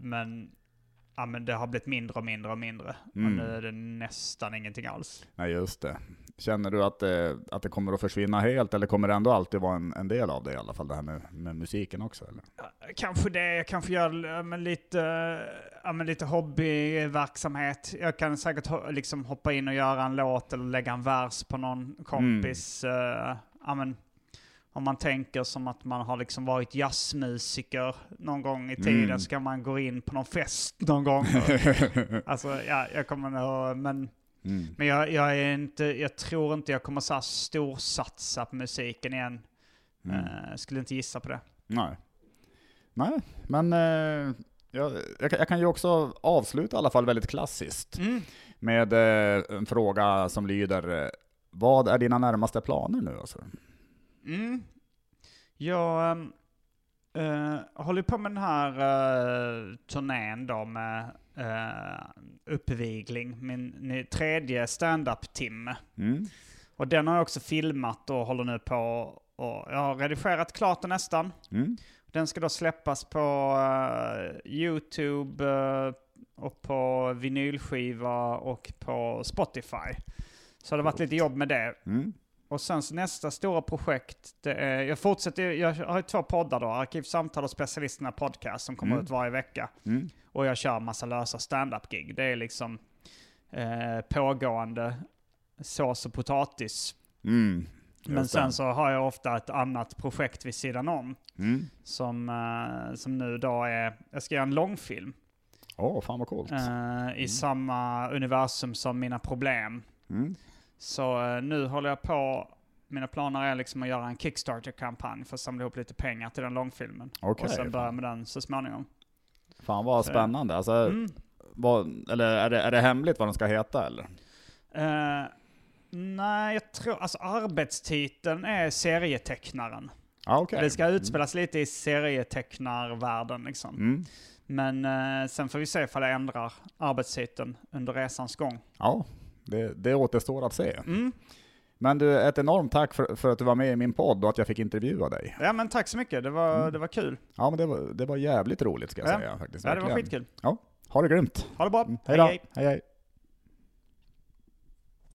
men, ja, men det har blivit mindre och mindre och mindre. Mm. Och nu är det nästan ingenting alls. Nej just det. Känner du att det, att det kommer att försvinna helt, eller kommer det ändå alltid vara en, en del av det i alla fall, det här med, med musiken också? Eller? Kanske det, jag kanske gör men lite, ja, men lite hobbyverksamhet. Jag kan säkert ho- liksom hoppa in och göra en låt eller lägga en vers på någon kompis. eh, ja, men, om man tänker som att man har liksom varit jazzmusiker någon gång i tiden Mm. så kan man gå in på någon fest någon gång. <laughs> alltså, ja, jag kommer nog, men, Mm. men jag, jag, är inte, jag tror inte jag kommer så här storsatsa på musiken igen. Mm. Eh, skulle inte gissa på det. Nej. Nej, men eh, jag, jag, kan- jag kan ju också avsluta i alla fall väldigt klassiskt Mm. med eh, en fråga som lyder Vad är dina närmaste planer nu? Alltså? Mm. Jag eh, håller på med den här uh, turnén då med uh, uppvigling, min tredje stand-up-timme. Mm. Och den har jag också filmat och håller nu på och jag har redigerat klart den nästan. Mm. Den ska då släppas på eh, YouTube eh, och på vinylskiva och på Spotify. Så det har varit lite jobb med det. Mm. Och sen så nästa stora projekt, det är, jag fortsätter, jag har två poddar då, Arkivsamtal och Specialisterna Podcast som kommer Mm. ut varje vecka. Mm. Och jag kör massa lösa stand-up-gig. Det är liksom eh, pågående sås och potatis. Mm. Men sen så har jag ofta ett annat projekt vid sidan om. Mm. Som, eh, som nu då är, jag ska göra en långfilm. Åh, fan vad coolt. eh, I samma universum som Mina Problem. Mm. Så eh, nu håller jag på, mina planer är liksom att göra en Kickstarter-kampanj för att samla ihop lite pengar till den långfilmen. Okej. och sen börja med den så småningom. Fan vad Så- spännande. Alltså, Mm. vad, eller är det, är det hemligt vad den ska heta eller? Eh, nej, jag tror, alltså arbetstiteln är serietecknaren. Ja, okej. Det ska utspelas lite i serietecknarvärlden liksom. Mm. Men eh, sen får vi se ifall jag ändrar arbetstiteln under resans gång. Ja, det, det återstår att se. Mm. Men du, ett enormt tack för, för att du var med i min podd och att jag fick intervjua dig. Ja men tack så mycket, det var, Mm. det var kul. Ja, men det var, det var jävligt roligt ska jag Ja. säga faktiskt. Ja, det var skitkul. Ja, ha det grymt. Ha det bra. Mm, Hej då. hej. hej.